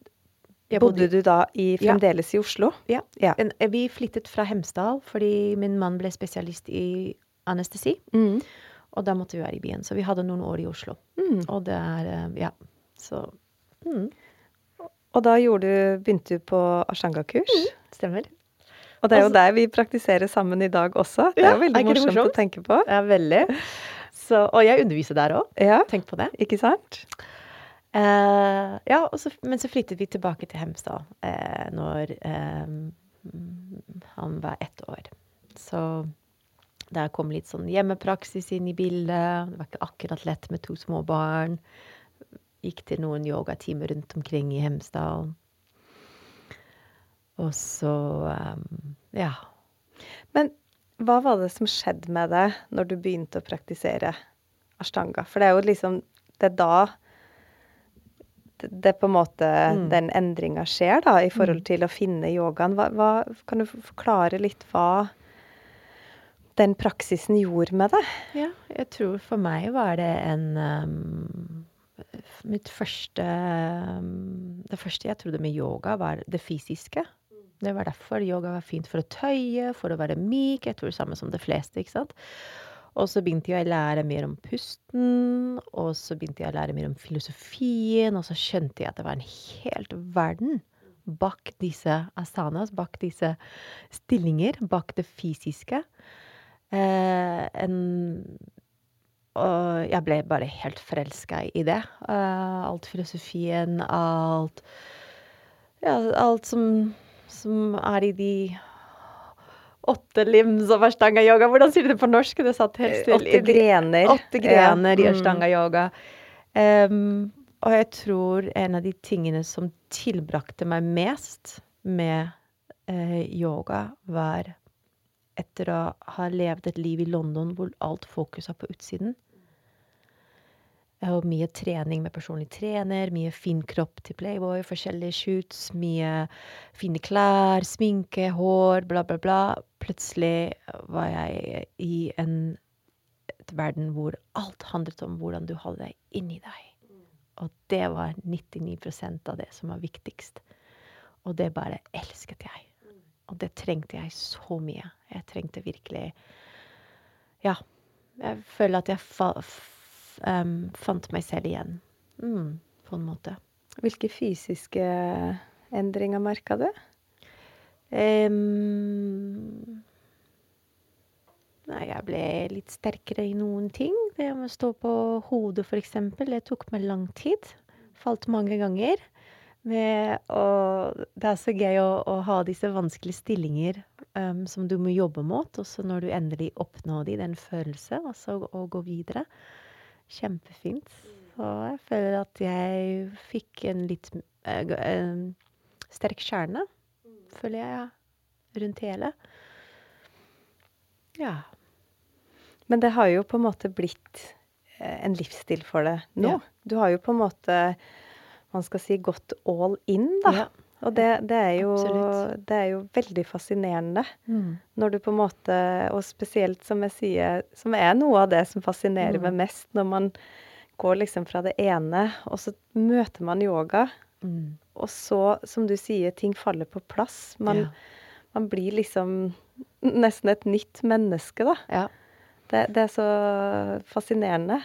Jeg
Bodde
bodde-
du da i,
Ja.
fremdeles i Oslo?
Ja.
Ja.
Eh, vi flyttet fra Hemsedal fordi min mann ble spesialist i anestesi.
Mm.
Og da måtte vi være i byen. Så vi hadde noen år i Oslo.
Mm.
Og det er eh, Ja. Så mm,
Og da gjorde du, begynte du på Ashanga-kurs.
stemmer.
Og det er jo
Altså-
der vi praktiserer sammen i dag også. Det er jo veldig
er morsomt,
morsomt å tenke på.
Ja, veldig. Så, og jeg underviser der òg.
Ja,
Tenk på det.
ikke sant?
Eh, ja, så, men så flyttet vi tilbake til Hemsedal uh, når mm, han var ett år. Så der kom litt sånn hjemmepraksis inn i bildet. Det var ikke akkurat lett med to små barn. Gikk til noen yogatimer rundt omkring i Hemsedal. Og så um, ja.
Men hva var det som skjedde med deg når du begynte å praktisere ashtanga? For det er jo liksom Det er da det, det på en måte
Mm.
den endringa skjer, da, i forhold til å finne yogaen. Hva, hva, kan du forklare litt hva den praksisen gjorde med deg?
Ja, jeg tror for meg var det en um, Mitt første um, Det første jeg trodde med yoga, var det fysiske. Det var derfor yoga var fint for å tøye, for å være myk. Jeg tror det samme som de fleste, ikke sant. Og så begynte jeg å lære mer om pusten, og så begynte jeg å lære mer om filosofien, og så skjønte jeg at det var en helt verden bak disse asanas, bak disse stillinger, bak det fysiske. Eh, en Og jeg ble bare helt forelska i det. Eh, alt filosofien, alt Ja, alt som, som er i de åtte limbs av ashtanga-yoga. Hvordan sier du det på norsk? Det satt helt stille.
Åtte grener.
Åtte grener
Ja,
i
mm.
ashtanga-yoga. Um, og jeg tror en av de tingene som tilbrakte meg mest med eh, yoga, var etter å ha levd et liv i London hvor alt fokus er på utsiden. Og mye trening med personlig trener, mye fin kropp til Playboy, forskjellige shoots, mye fine klær, sminke, hår, bla, bla, bla. Plutselig var jeg i en verden hvor alt handlet om hvordan du holder deg inni deg. Og det var 99% av det som var viktigst. Og det bare elsket jeg. Og det trengte jeg så mye. Jeg trengte virkelig Ja. Jeg føler at jeg um, fant meg selv igjen. Mm, på en måte.
Hvilke fysiske endringer merka du?
Um, nei, jeg ble litt sterkere i noen ting. Det med å stå på hodet, eksempel. Det tok meg lang tid. Falt mange ganger. Med, og det er så gøy å, å ha disse vanskelige stillinger um, som du må jobbe mot. Og så når du endelig oppnår de, den følelsen, og så å gå videre. Kjempefint. Så jeg føler at jeg fikk en litt uh, uh, sterk kjerne, føler jeg, rundt hele. Ja.
Men det har jo på en måte blitt eh, en livsstil for deg nå.
Ja.
Du har jo på en måte, man skal si, gått all in, da.
Ja.
Og det, det, er jo, det er jo veldig fascinerende.
Mm.
Når du på en måte, og spesielt som jeg sier, som er noe av det som fascinerer
Mm.
meg mest, når man går liksom fra det ene, og så møter man yoga,
Mm.
og så, som du sier, ting faller på plass. Man,
Ja.
man blir liksom nesten et nytt menneske, da.
ja.
Det, det er så fascinerende.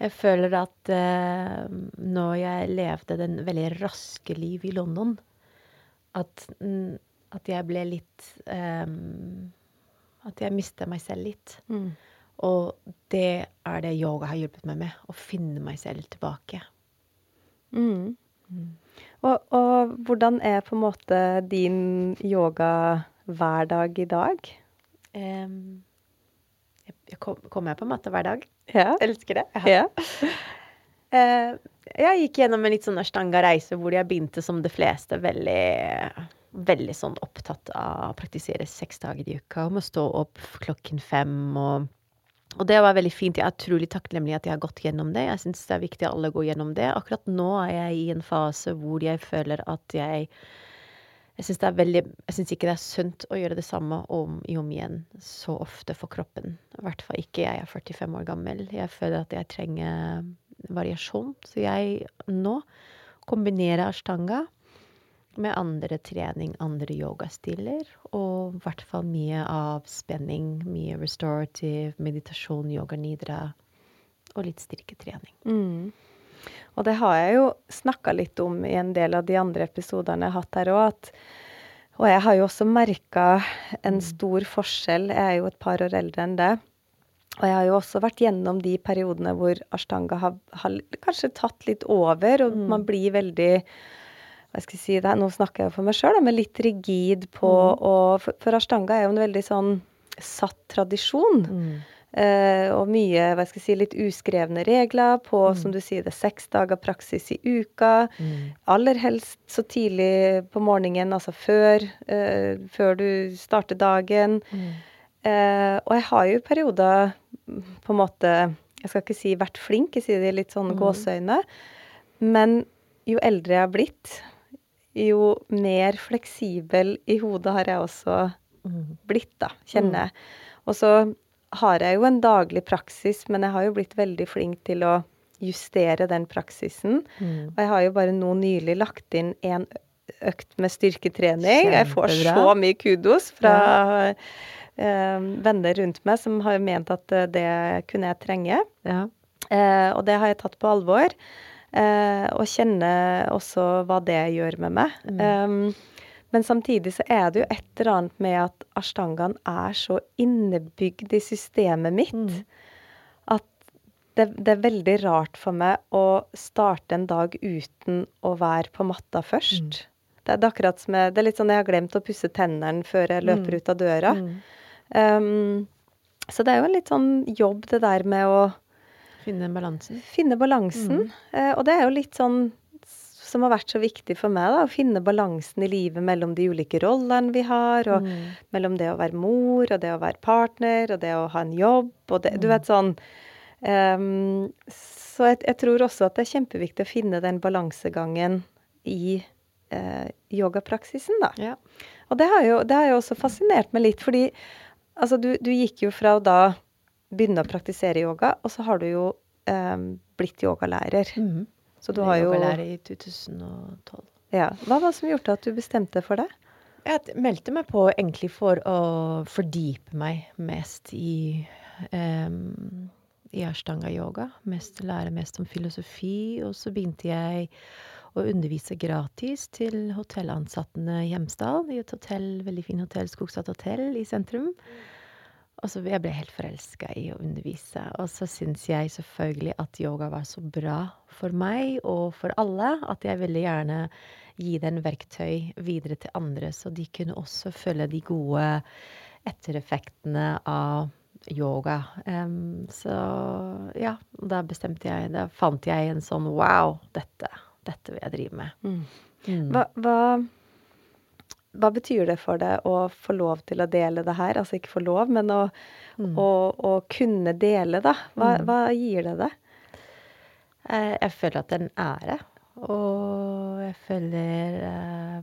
Jeg føler at eh, når jeg levde den veldig raske liv i London, at, mm, at jeg ble litt um, At jeg mistet meg selv litt. Og det er det yoga har hjulpet meg med. Å finne meg selv tilbake.
Mm. Og, og hvordan er på en måte din yoga-hverdag i dag?
Um, jeg, jeg kom, kommer jeg på matte hver dag?
Ja.
Elsker det.
ja.
Eh, jeg gikk gjennom en litt sånn ashtanga-reise hvor jeg begynte som de fleste veldig, veldig sånn opptatt av å praktisere seks dager i uka. Om å stå opp klokken fem og og det var veldig fint. Jeg er utrolig takknemlig at jeg har gått gjennom det. Jeg syns det er viktig at alle går gjennom det. Akkurat nå er jeg i en fase hvor jeg føler at jeg Jeg syns ikke det er sunt å gjøre det samme om i om igjen så ofte for kroppen. I hvert fall ikke jeg er 45 år gammel. Jeg føler at jeg trenger variasjon. Så jeg nå kombinerer ashtanga med andre trening, andre yogastiler, og i hvert fall mye av spenning, mye restorative, meditasjon, yoga nidra, og litt styrketrening.
Mm. Og det har jeg jo snakka litt om i en del av de andre episodene jeg har hatt her òg. Og jeg har jo også merka en stor forskjell. Jeg er jo et par år eldre enn det. Og jeg har jo også vært gjennom de periodene hvor ashtanga har, har kanskje tatt litt over, og man blir veldig hva skal jeg si det, Nå snakker jeg jo for meg sjøl, men litt rigid på og, for, for ashtanga er jo en veldig sånn satt tradisjon. Eh, og mye hva skal jeg si, litt uskrevne regler på, som du sier, det er seks dager praksis i uka. Aller helst så tidlig på morgenen, altså før, uh, før du starter dagen. Eh, og jeg har jo i perioder mm, på en måte Jeg skal ikke si vært flink, jeg sier det i litt sånn gåseøyne. Men jo eldre jeg har blitt, jo mer fleksibel i hodet har jeg også blitt, da, kjenner jeg. Og så har jeg jo en daglig praksis, men jeg har jo blitt veldig flink til å justere den praksisen. Og jeg har jo bare nå nylig lagt inn en økt med styrketrening. Jeg får så mye kudos fra eh, venner rundt meg som har ment at eh, det kunne jeg trenge.
Ja.
Eh, og det har jeg tatt på alvor. Eh, og kjenner også hva det gjør med meg. Um, men samtidig så er det jo et eller annet med at ashtangaen er så innebygd i systemet mitt at det, det er veldig rart for meg å starte en dag uten å være på matta først. Det, er- det er akkurat som jeg, det er litt sånn jeg har glemt å pusse tennene før jeg løper ut av døra. Um, så det er jo en litt sånn jobb, det der med å
Finne balansen.
finne balansen. Eh, og det er jo litt sånn som har vært så viktig for meg, da, å finne balansen i livet mellom de ulike rollene vi har, og mellom det å være mor, og det å være partner, og det å ha en jobb, og det Du vet sånn um, Så jeg, jeg tror også at det er kjempeviktig å finne den balansegangen i eh, yogapraksisen, da.
Ja.
Og det har, jo, det har jo også fascinert meg litt, fordi altså, du, du gikk jo fra å da begynne å praktisere yoga, og så har du jo um, blitt yogalærer. Så du har jo
Yogalærer i 2012.
ja. Hva var det som gjorde at du bestemte for det?
Jeg meldte meg på egentlig for å fordype meg mest i um, i ashtanga-yoga. Mest lære mest om filosofi. Og så begynte jeg å undervise gratis til hotellansattene i Hjemsdal. I et hotell, veldig fin hotell, Skogstad hotell i sentrum. Og så jeg ble helt forelska i å undervise. Og så syns jeg selvfølgelig at yoga var så bra for meg og for alle at jeg ville gjerne gi den verktøy videre til andre, så de kunne også følge de gode ettereffektene av yoga. Um, så ja, da bestemte jeg Da fant jeg en sånn wow, dette, dette vil jeg drive med. Mm.
Hva, hva, hva betyr det for deg å få lov til å dele det her? Altså ikke få lov, men å,
Mm.
å, å kunne dele, da. Hva, hva gir det deg?
Eh, Jeg føler at det er en ære, og jeg føler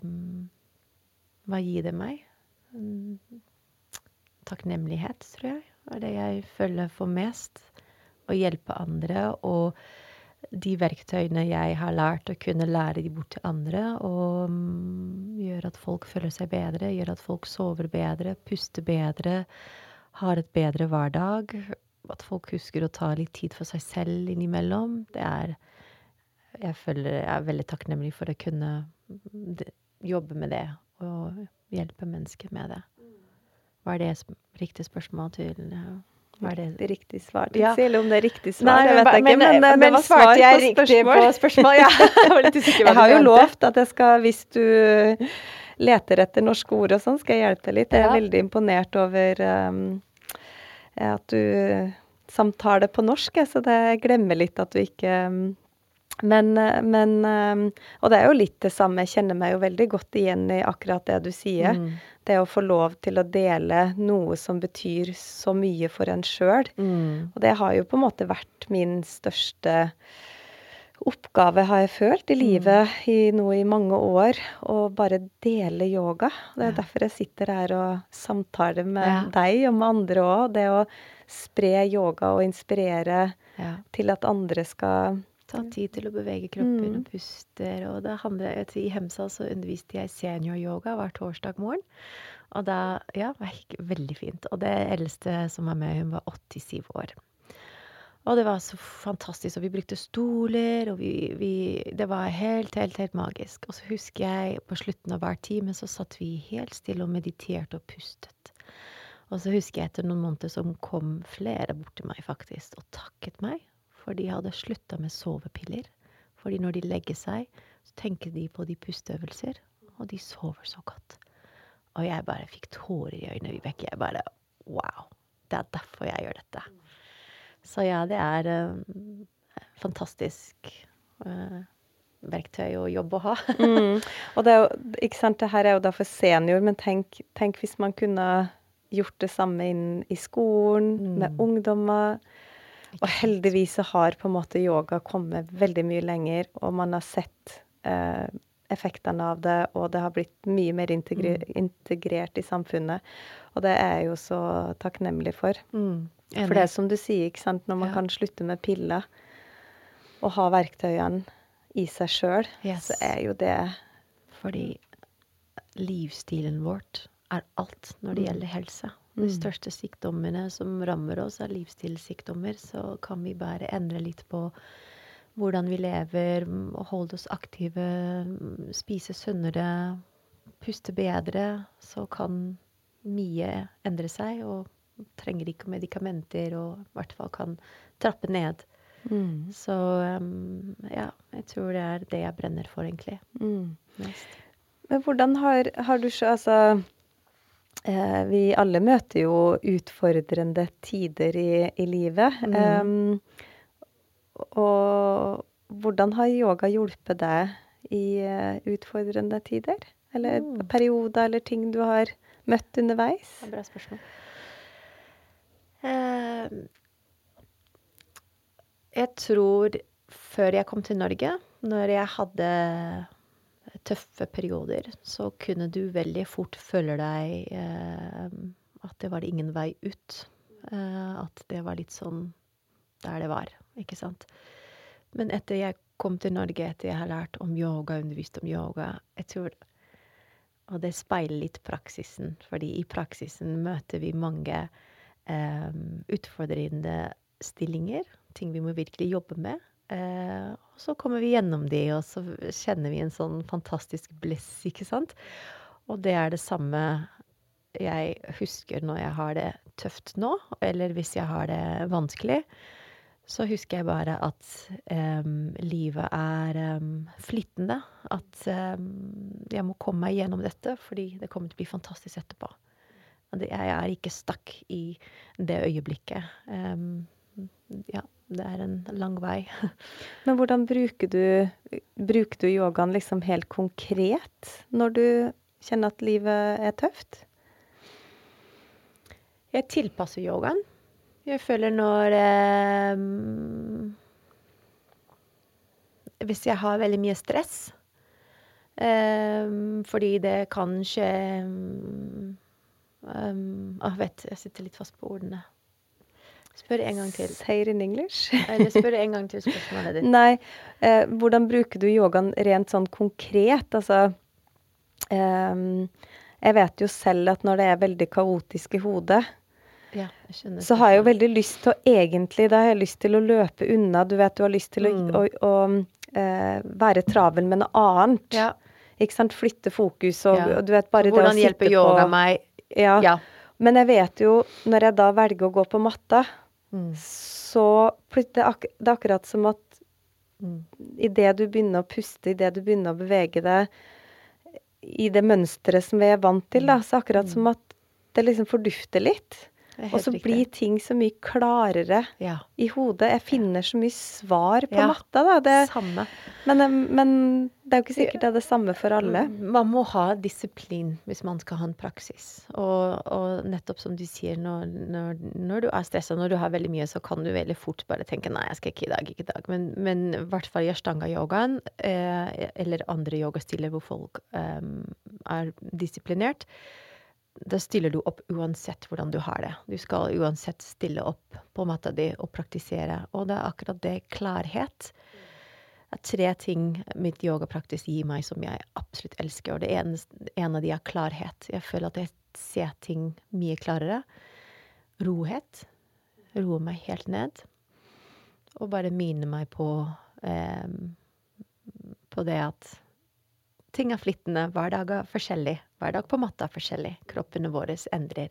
um, Hva gir det meg? Mm, Takknemlighet, tror jeg, er det jeg føler for mest. Å hjelpe andre, og de verktøyene jeg har lært, å kunne lære de bort til andre. Og gjør gjøre at folk føler seg bedre, gjøre at folk sover bedre, puster bedre, har et bedre hverdag. At folk husker å ta litt tid for seg selv innimellom. Det er Jeg føler jeg er veldig takknemlig for å kunne jobbe med det og hjelpe mennesker med det. Var det riktig spørsmål til eh, Var det
riktige svar
Ja.
eller om det er riktig svar,
Nei,
det vet jeg ikke.
men,
Men, men det var svar
svarte jeg
på
riktig på spørsmål? Ja, jeg
har jo lovt at jeg skal, hvis du leter etter norske ord og sånn, skal jeg hjelpe deg litt. Jeg er
Ja.
veldig imponert over um, at du samtaler på norsk, så det jeg glemmer litt at du ikke um, men, eh, men um, Og det er jo litt det samme, jeg kjenner meg jo veldig godt igjen i akkurat det du sier.
Mm.
Det å få lov til å dele noe som betyr så mye for en sjøl.
Mm.
Og det har jo på en måte vært min største oppgave, har jeg følt, i livet i nå i mange år. Å bare dele yoga. Det er derfor jeg sitter her og samtaler med
Ja.
deg og med andre òg. Det å spre yoga og inspirere
Ja.
til at andre skal
Ta tid til å bevege kroppen
Mm.
og puster. Og det handler, jeg I Hemsa så underviste jeg senior-yoga hver torsdag morgen. Og da Ja, det gikk veldig fint. Og det eldste som var med, hun var 87 år. Og det var så fantastisk. Og vi brukte stoler, og vi, vi Det var helt, helt, helt magisk. Og så husker jeg på slutten av hver time så satt vi helt stille og mediterte og pustet. Og så husker jeg etter noen måneder som kom flere bort til meg faktisk og takket meg. For de hadde slutta med sovepiller. Fordi når de legger seg, så tenker de på de pusteøvelser, og de sover så godt. Og jeg bare fikk tårer i øynene, Vibeke. Jeg bare Wow! Det er derfor jeg gjør dette. Så ja, det er eh, fantastisk eh, verktøy og jobb å ha.
mm. Og det er jo, ikke sant, det her er jo da for senior, men tenk, tenk hvis man kunne gjort det samme inn i skolen, med
Mm.
ungdommer. Og heldigvis så har på en måte yoga kommet veldig mye lenger, og man har sett eh, effektene av det, og det har blitt mye mer integre integrert i samfunnet. Og det er jeg jo så takknemlig for.
Mm,
For det er som du sier, ikke sant, når man
Ja.
kan slutte med piller og ha verktøyene i seg sjøl,
Yes.
så er jo det
Fordi livsstilen vårt er alt når det gjelder helse. De
Mm.
største sykdommene som rammer oss, er livsstilssykdommer. Så kan vi bare endre litt på hvordan vi lever, mm, holde oss aktive, mm, spise sunnere, puste bedre, så kan mye endre seg. Og trenger ikke medikamenter, og i hvert fall kan trappe ned.
mm,
Så um, ja, jeg tror det er det jeg brenner for, egentlig.
mm.
Mest.
Men hvordan har, har du så Altså Vi alle møter jo utfordrende tider i, i livet.
Mm.
Em, og hvordan har yoga hjulpet deg i eh, utfordrende tider? Eller
Mm.
perioder eller ting du har møtt underveis?
Det er bra spørsmål. Eh, jeg tror før jeg kom til Norge, når jeg hadde tøffe perioder, så kunne du veldig fort føle deg eh, at det var ingen vei ut. Eh, at det var litt sånn der det var, ikke sant. Men etter jeg kom til Norge etter jeg har lært om yoga, undervist om yoga. Jeg tror Og det speiler litt praksisen, fordi i praksisen møter vi mange eh, utfordrende stillinger. Ting vi må virkelig jobbe med. Eh, og så kommer vi gjennom de, og så kjenner vi en sånn fantastisk bliss, ikke sant? Og det er det samme jeg husker når jeg har det tøft nå, eller hvis jeg har det vanskelig så husker jeg bare at um, livet er um, flyttende. At um, jeg må komme meg gjennom dette, fordi det kommer til å bli fantastisk etterpå. jeg er ikke stakk i det øyeblikket. Ja, det er en lang vei.
Men hvordan bruker du, bruker du yogaen liksom helt konkret når du kjenner at livet er tøft?
Jeg tilpasser yogaen. Jeg føler når eh, Hvis jeg har veldig mye stress eh, Fordi det kan skje um, ah, vet, Jeg sitter litt fast på ordene. Spør en gang til.
Say it in English.
Eller spør en gang til spørsmålet ditt.
Nei. Eh, hvordan bruker du yogaen rent sånn konkret? Altså eh, Jeg vet jo selv at når det er veldig kaotisk i hodet,
ja,
så har jeg jo veldig lyst til å egentlig Da har jeg lyst til å løpe unna. Du vet, du har lyst til å, mm. å, å uh, være travel med noe annet.
Ja.
Ikke sant? Flytte fokus og, ja. og du vet bare
Hvordan
det å
hjelper yoga på, meg?
Ja. ja. Men jeg vet jo, når jeg da velger å gå på matta, mm. så det er, ak det er akkurat som at mm. idet du begynner å puste, idet du begynner å bevege deg i det mønsteret som vi er vant til, da, så akkurat mm. som at det liksom fordufter litt. Og så blir ting så mye klarere
ja.
i hodet. Jeg finner så mye svar på
ja,
matta, da. Det,
samme.
Men, eh, men, det er jo ikke sikkert det er det samme for alle.
Man må ha disiplin hvis man skal ha en praksis. Og, og nettopp som du sier, når, når, når du er stressa, når du har veldig mye, så kan du veldig fort bare tenke nei, jeg skal ikke i dag, ikke i dag. Men, men i hvert fall i ashtanga-yogaen, eh, eller andre yogastiller hvor folk eh, er disiplinert, da stiller du opp uansett hvordan du har det. Du skal uansett stille opp på matta di og praktisere. Og det er akkurat det klarhet. Det er tre ting mitt yogapraktis gir meg som jeg absolutt elsker. Og det ene, en av de er klarhet. Jeg føler at jeg ser ting mye klarere. Rohet. Roe meg helt ned. Og bare minne meg på eh, på det at ting er flyttende. Hver dag er forskjellig. Hver dag på matta er forskjellig. Kroppene våre endrer.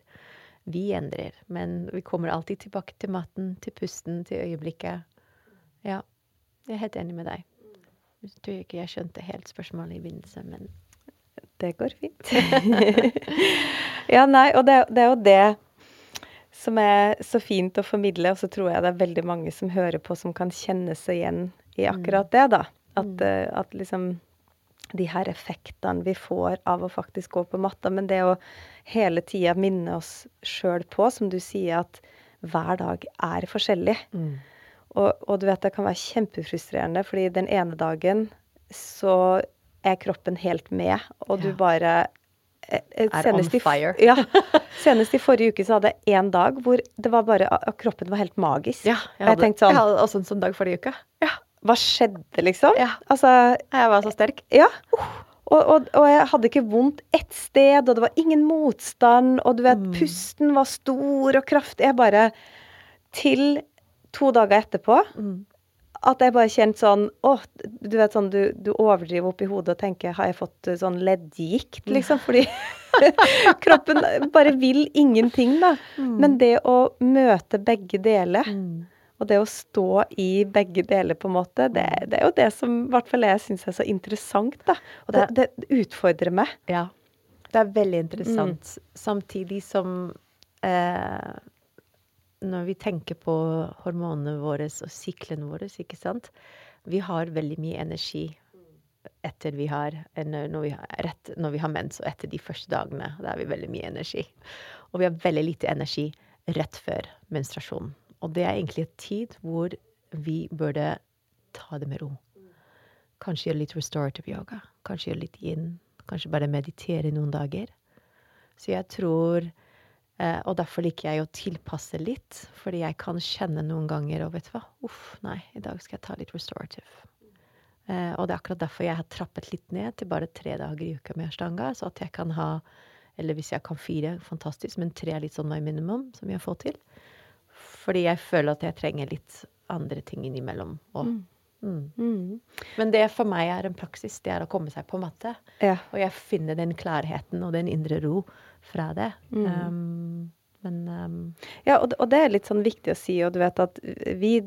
Vi endrer. Men vi kommer alltid tilbake til matten, til pusten, til øyeblikket. Ja, jeg er helt enig med deg. Jeg tror ikke jeg skjønte helt spørsmålet i begynnelsen, men
Det går fint. ja, nei, og det, det er jo det som er så fint å formidle, og så tror jeg det er veldig mange som hører på, som kan kjenne seg igjen i akkurat det, da. At, mm. Eh, at liksom de her effektene vi får av å faktisk gå på matta. Men det å hele tida minne oss sjøl på, som du sier, at hver dag er forskjellig. Mm. Og, og, du vet, det kan være kjempefrustrerende, fordi den ene dagen så er kroppen helt med, og du bare
eh, eh, er on fire.
I, ja. Senest i forrige uke så hadde jeg én dag hvor det var bare, kroppen var helt magisk.
Ja, jeg hadde, jeg, sånn, jeg hadde også en sånn dag forrige uke.
Hva skjedde, liksom?
Ja.
Altså
Jeg var så sterk.
Ja. Og, og, og, jeg hadde ikke vondt ett sted, og det var ingen motstand, og du vet, mm. pusten var stor og kraftig. Jeg bare Til to dager etterpå mm. at jeg bare kjente sånn Å, du vet sånn du, du overdriver oppi hodet og tenker Har jeg fått eh, sånn leddgikt, liksom? Fordi kroppen bare vil ingenting, da. Mm. Men det å møte begge deler mm. Og det å stå i begge deler, på en måte, det, det er jo det som i hvert fall jeg syns er så interessant, da. Og det, det, utfordrer meg.
Ja. Det er veldig interessant. Mm. Samtidig som eh, Når vi tenker på hormonene våre og syklene våre, ikke sant Vi har veldig mye energi etter vi har, når vi har, rett, når vi har mens, og etter de første dagene. Da har vi veldig mye energi. Og vi har veldig lite energi rett før menstruasjonen. Og det er egentlig en tid hvor vi burde ta det med ro. Kanskje gjøre litt restorative yoga. Kanskje gjøre litt yin. Kanskje bare meditere noen dager. Så jeg tror eh, Og derfor liker jeg å tilpasse litt, fordi jeg kan kjenne noen ganger og vet du hva, uff, nei, i dag skal jeg ta litt restorative. Eh, og det er akkurat derfor jeg har trappet litt ned til bare tre dager i uka med ashtanga, så at jeg kan ha Eller hvis jeg kan fire, fantastisk, men tre er litt sånn my minimum, som jeg får til. Fordi jeg føler at jeg trenger litt andre ting innimellom òg. Mm.
Mm.
Men det for meg er en praksis. Det er å komme seg på matte.
Ja.
Og jeg finner den klarheten og den indre ro fra det.
Mm.
Um, men um,
Ja, og, og det er litt sånn viktig å si, og du vet at vi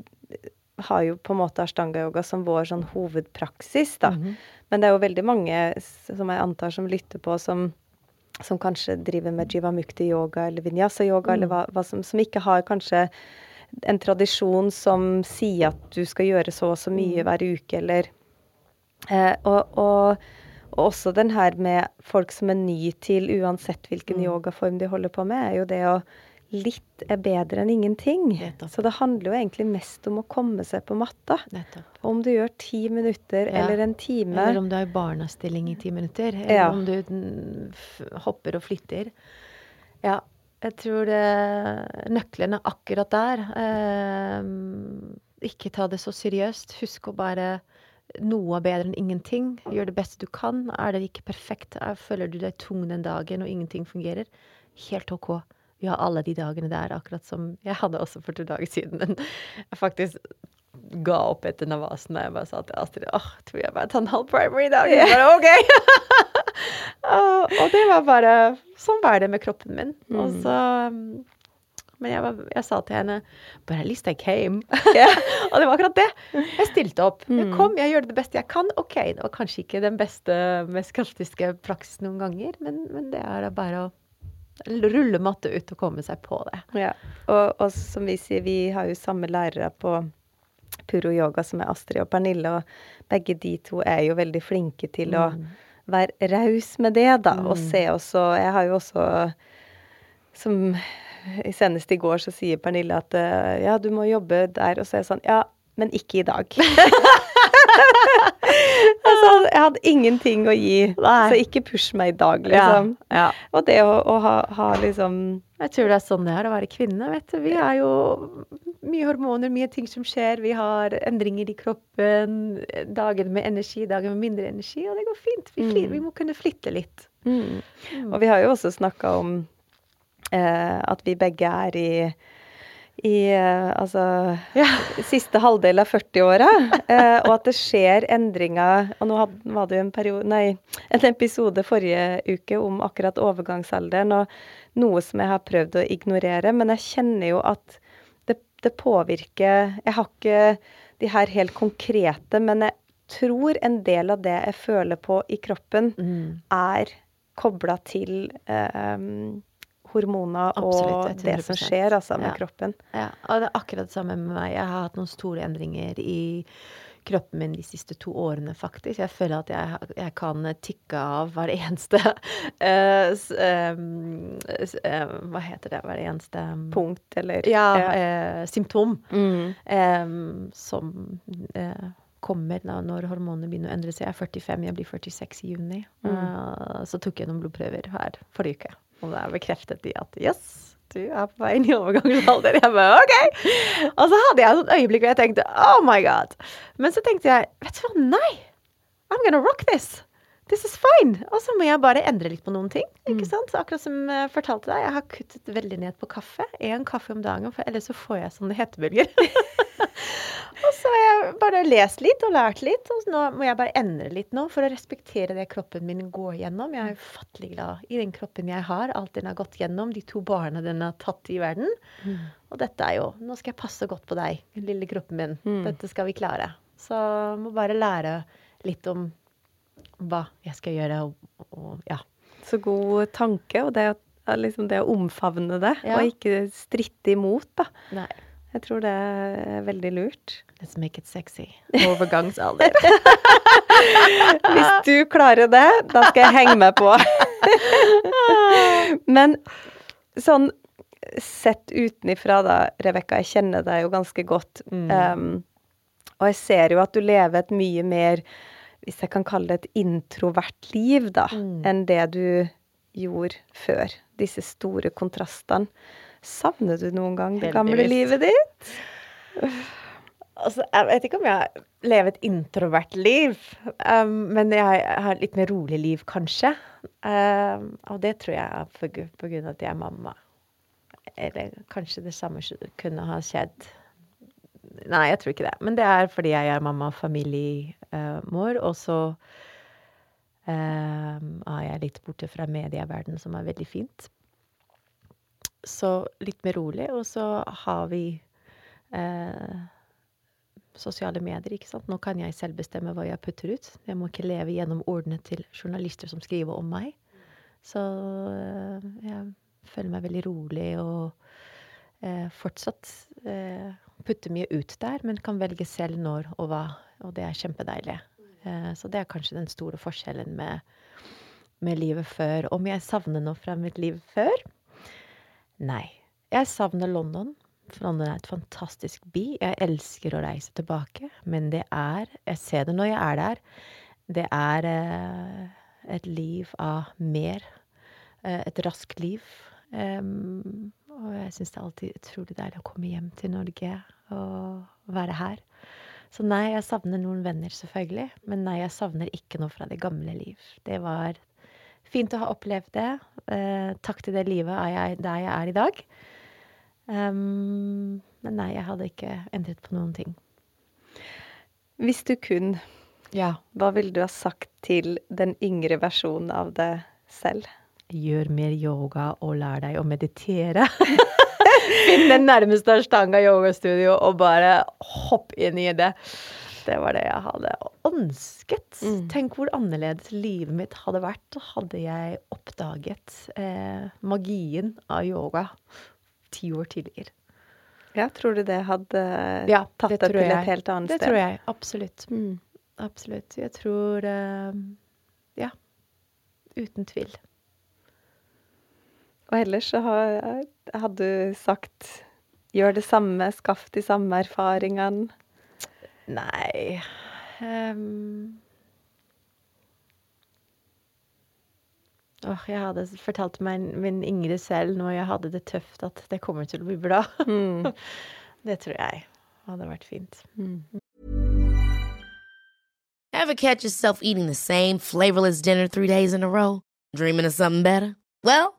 har jo på en måte ashtanga-yoga som vår sånn hovedpraksis, da.
Mhm.
Men det er jo veldig mange som jeg antar som lytter på, som, som kanskje driver med jivamukti-yoga eller vinyasa-yoga, eller hva, hva som, som ikke har kanskje en tradisjon som sier at du skal gjøre så og så mye hver uke, eller eh, og, og, og også den her med folk som er ny til, uansett hvilken yogaform de holder på med, er jo det å Litt er bedre enn ingenting.
Nettopp.
Så det handler jo egentlig mest om å komme seg på matta.
nettopp.
Om du gjør ti minutter
Ja.
eller en time.
Eller om du har barnestilling i ti minutter. Eller
Ja.
om du mm, hopper og flytter. Ja, jeg tror det nøkkelen er akkurat der. Eh, ikke ta det så seriøst. Husk å bare noe er bedre enn ingenting. Gjør det beste du kan. Er det ikke perfekt, er- føler du deg tung den dagen og ingenting fungerer, helt OK. Vi har alle de dagene der, akkurat som jeg hadde også for to dager siden. Men jeg faktisk ga opp etter navasen og jeg bare sa til Astrid åh, tror jeg bare tar en halv primer i dag. Yeah. bare OK! og, og det var bare Sånn var det med kroppen min. Og så um, Men jeg, var, jeg sa til henne But at least I came. og det var akkurat det. Jeg stilte opp. Jeg kom, jeg gjør det beste jeg kan. OK, det var kanskje ikke den beste, mest kraftiske praksis noen ganger, men, men det er da bare å rulle matte ut og komme seg på det.
Ja. Og, og som vi sier, vi har jo samme lærere på Puro Yoga som er Astrid og Pernille, og begge de to er jo veldig flinke til å være raus med det, da. Og se også Jeg har jo også Som senest i går så sier Pernille at eh, ja, du må jobbe der, og så er jeg sånn Ja, men ikke i dag. hadde ingenting å gi,
Nei.
så ikke push meg i dag, liksom.
ja.
Og det å, å ha, ha liksom
Jeg tror det er sånn det er å være kvinne. vet du. Vi har jo mye hormoner, mye ting som skjer. Vi har endringer i kroppen. Dager med energi, dager med mindre energi. Og det går fint. Vi, mm. vi må kunne flytte litt.
Mm. Og vi har jo også snakka om eh, at vi begge er i i eh, altså siste halvdel av 40-åra, eh, og at det skjer endringer. Og nå hadde, var det jo en, periode, nei, en episode forrige uke om akkurat overgangsalderen, og noe som jeg har prøvd å ignorere, men jeg kjenner jo at det, det påvirker. Jeg har ikke de her helt konkrete, men jeg tror en del av det jeg føler på i kroppen, er kobla til eh, hormoner
Absolutt,
og det som skjer altså, med
Ja.
kroppen.
Ja, og det er akkurat det samme med meg. Jeg har hatt noen store endringer i kroppen min de siste to årene, faktisk. Jeg føler at jeg, jeg kan tikke av hver eneste uh, s, em, Hva heter det? Hver eneste
Punkt, eller
Ja, eh, symptom
Mm.
Um, som eh, kommer da, når hormonene begynner å endre seg. Jeg er 45, jeg blir 46 i juni. Eh, så tok jeg noen blodprøver her forrige uke, og da bekreftet de at yes, du er på vei inn i overgangsalder. Jeg bare OK! Og så hadde jeg et øyeblikk hvor jeg tenkte oh my god. Men så tenkte jeg vet du hva, nei! I'm gonna rock this! This is fine! Og så må jeg bare endre litt på noen ting. ikke sant? Så akkurat som jeg fortalte deg, jeg har kuttet veldig ned på kaffe. Én kaffe om dagen, for ellers så får jeg sånne hetebølger. og så har jeg bare lest litt og lært litt, og nå må jeg bare endre litt nå for å respektere det kroppen min går gjennom. Jeg er ufattelig glad i den kroppen jeg har, alt den har gått gjennom, de to barna den har tatt i verden. Og dette er jo Nå skal jeg passe godt på deg, lille kroppen min. Dette skal vi klare. Så må bare lære litt om hva jeg skal gjøre, og, og ja.
Så god tanke, og det, liksom det å omfavne det,
Ja.
og ikke stritte imot, da.
Nei.
Jeg tror det er veldig lurt.
Let's make it sexy. Overgangsalder.
Hvis du klarer det, da skal jeg henge meg på. Men sånn sett utenifra da, Rebekka, jeg kjenner deg jo ganske godt. Um, og jeg ser jo at du lever et mye mer, hvis jeg kan kalle det et introvert liv, da, enn det du gjorde før. Disse store kontrastene. Savner du noen gang det gamle livet ditt?
Altså, jeg vet ikke om jeg lever et introvert liv, um, men jeg har et litt mer rolig liv, kanskje. Um, og det tror jeg er på, på grunn av at jeg er mamma. Eller kanskje det samme kunne ha skjedd. Nei, jeg tror ikke det. Men det er fordi jeg er mamma og familiemor, og så um, er jeg litt borte fra medieverdenen, som er veldig fint. Så litt mer rolig, og så har vi eh, sosiale medier, ikke sant. Nå kan jeg selv bestemme hva jeg putter ut. Jeg må ikke leve gjennom ordene til journalister som skriver om meg. Så eh, jeg føler meg veldig rolig og eh, fortsatt eh, putter mye ut der, men kan velge selv når og hva, og det er kjempedeilig. Eh, så det er kanskje den store forskjellen med, med livet før. Om jeg savner noe fra mitt liv før? Nei. Jeg savner London. For London er et fantastisk by. Jeg elsker å reise tilbake, men det er Jeg ser det når jeg er der. Det er eh, et liv av mer. Eh, et raskt liv. Og jeg syns det er alltid utrolig deilig å komme hjem til Norge og være her. Så nei, jeg savner noen venner, selvfølgelig. Men nei, jeg savner ikke noe fra det gamle liv. Det var fint å ha opplevd det. Eh, takk til det livet er jeg der jeg er i dag. Um, men nei, jeg hadde ikke endret på noen ting.
Hvis du kunne,
Ja.
hva ville du ha sagt til den yngre versjonen av deg selv?
Gjør mer yoga og lær deg å meditere. Finn den nærmeste Ashtanga yogastudio og bare hopp inn i det. Det var det jeg hadde ønsket. Tenk hvor annerledes livet mitt hadde vært hadde jeg oppdaget eh, magien av yoga ti år tidligere.
Ja, tror du det hadde
Ja,
tatt
det
deg til
jeg.
et helt annet
Det
sted?
tror jeg absolutt.
Mm.
Absolutt. Jeg tror eh, Ja. Uten tvil.
Og ellers så har, hadde du sagt gjør det samme, skaff de samme erfaringene.
Nei um Åh, jeg hadde fortalt meg min yngre selv når jeg hadde det tøft, at det kommer til å bli bra.
Mm.
det tror jeg hadde vært fint.
Ever catch yourself eating the same flavorless dinner three days in a row? Dreaming of something better? Well,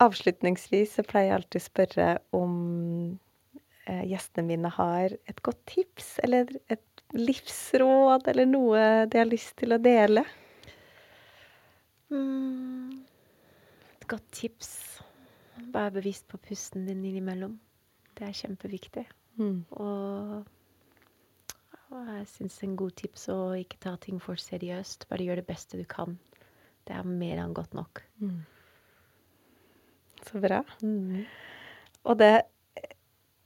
Avslutningsvis så pleier jeg alltid å spørre om eh, gjestene mine har et godt tips, eller et livsråd, eller noe de har lyst til å dele.
Mm. Et godt tips. Vær bevisst på pusten din innimellom. Det er kjempeviktig. Og, og jeg syns en god tips å ikke ta ting for seriøst. Bare gjør det beste du kan. Det er mer enn godt nok.
Så bra. Og det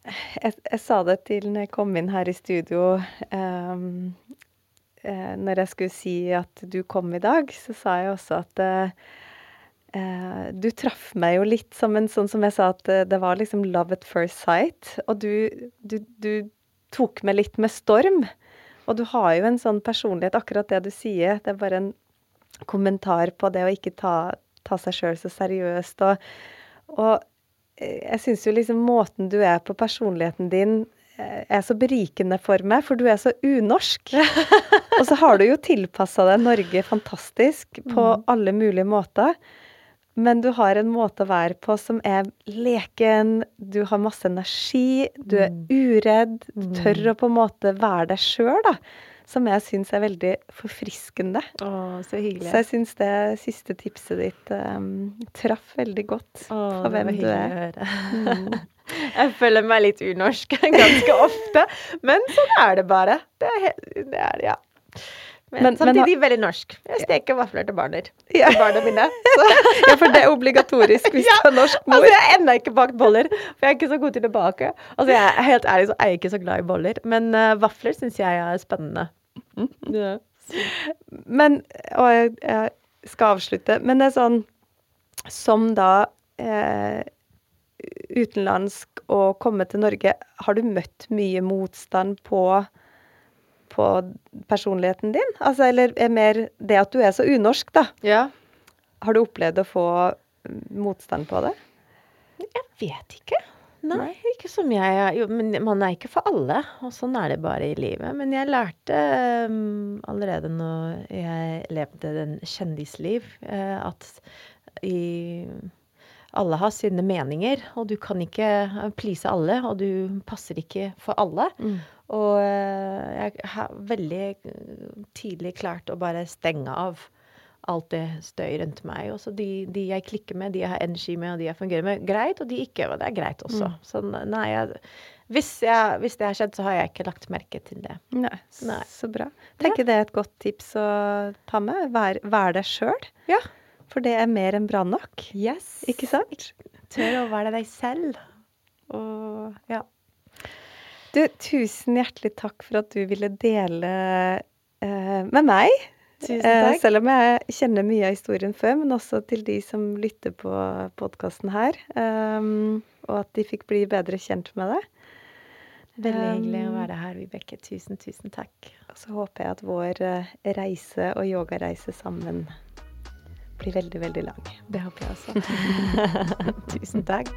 jeg, jeg sa det til når jeg kom inn her i studio um, eh, Når jeg skulle si at du kom i dag, så sa jeg også at eh, eh, du traff meg jo litt som en sånn som jeg sa, at eh, det var liksom love at first sight. Og du, du, du tok meg litt med storm. Og du har jo en sånn personlighet, akkurat det du sier. Det er bare en kommentar på det å ikke ta, ta seg sjøl så seriøst. Og, og eh, jeg syns jo liksom måten du er på, personligheten din, eh, er så berikende for meg, for du er så unorsk. og så har du jo tilpassa deg Norge fantastisk på alle mulige måter. Men du har en måte å være på som er leken, du har masse energi, du er uredd, du tør å på en måte være deg sjøl, da. Som jeg syns er veldig forfriskende.
Å, så hyggelig.
Så jeg syns det siste tipset ditt um, traff veldig godt
Å,
for hvem du er.
å. Jeg føler meg litt unorsk ganske ofte, men sånn er det bare. Det er, det er ja. Men,
Men- men
samtidig veldig norsk. Jeg steker vafler til barnet
Ja.
til barna mine.
Ja, for det er obligatorisk hvis du er norsk mor.
Altså, jeg har ennå ikke bakt boller, for jeg er ikke så god til å bake. Altså, jeg er Helt ærlig så er jeg ikke så glad i boller, men uh, vafler syns jeg er spennende. Ja.
Men Og jeg, jeg skal avslutte. Men det er sånn Som da eh, utenlandsk å komme til Norge, har du møtt mye motstand på på personligheten din? Altså, eller er mer det at du er så unorsk, da.
ja.
Har du opplevd å få mm, motstand på det?
Jeg vet ikke. Nei, ikke som jeg jo, Men man er ikke for alle, og sånn er det bare i livet. Men jeg lærte um, allerede når jeg levde den kjendisliv, uh, at i alle har sine meninger, og du kan ikke please alle, og du passer ikke for alle. Og eh, jeg har veldig eh, tidlig klart å bare stenge av alt det støy rundt meg. Og så de, de jeg klikker med, de jeg har energi med, og de jeg fungerer med, greit. Og de ikke, og det er greit også. Så nei, jeg, hvis, jeg, hvis det har skjedd, så har jeg ikke lagt merke til det.
Nei,
Nei.
så bra. Tenker det er et godt tips å ta med. Vær, vær deg sjøl.
Ja.
For det er mer enn bra nok.
Yes.
Ikke sant?
Tør å være deg selv. Og ja.
Du, tusen hjertelig takk for at du ville dele eh, med meg.
Tusen
Eh,
takk.
selv om jeg kjenner mye av historien før, men også til de som lytter på podkasten her. Um, og at de fikk bli bedre kjent med deg.
Veldig hyggelig å
Um,
være her, Vibeke. Tusen, tusen takk.
Og så håper jeg at vår eh, reise og yogareise sammen blir veldig, veldig lang.
Det håper jeg også. tusen takk.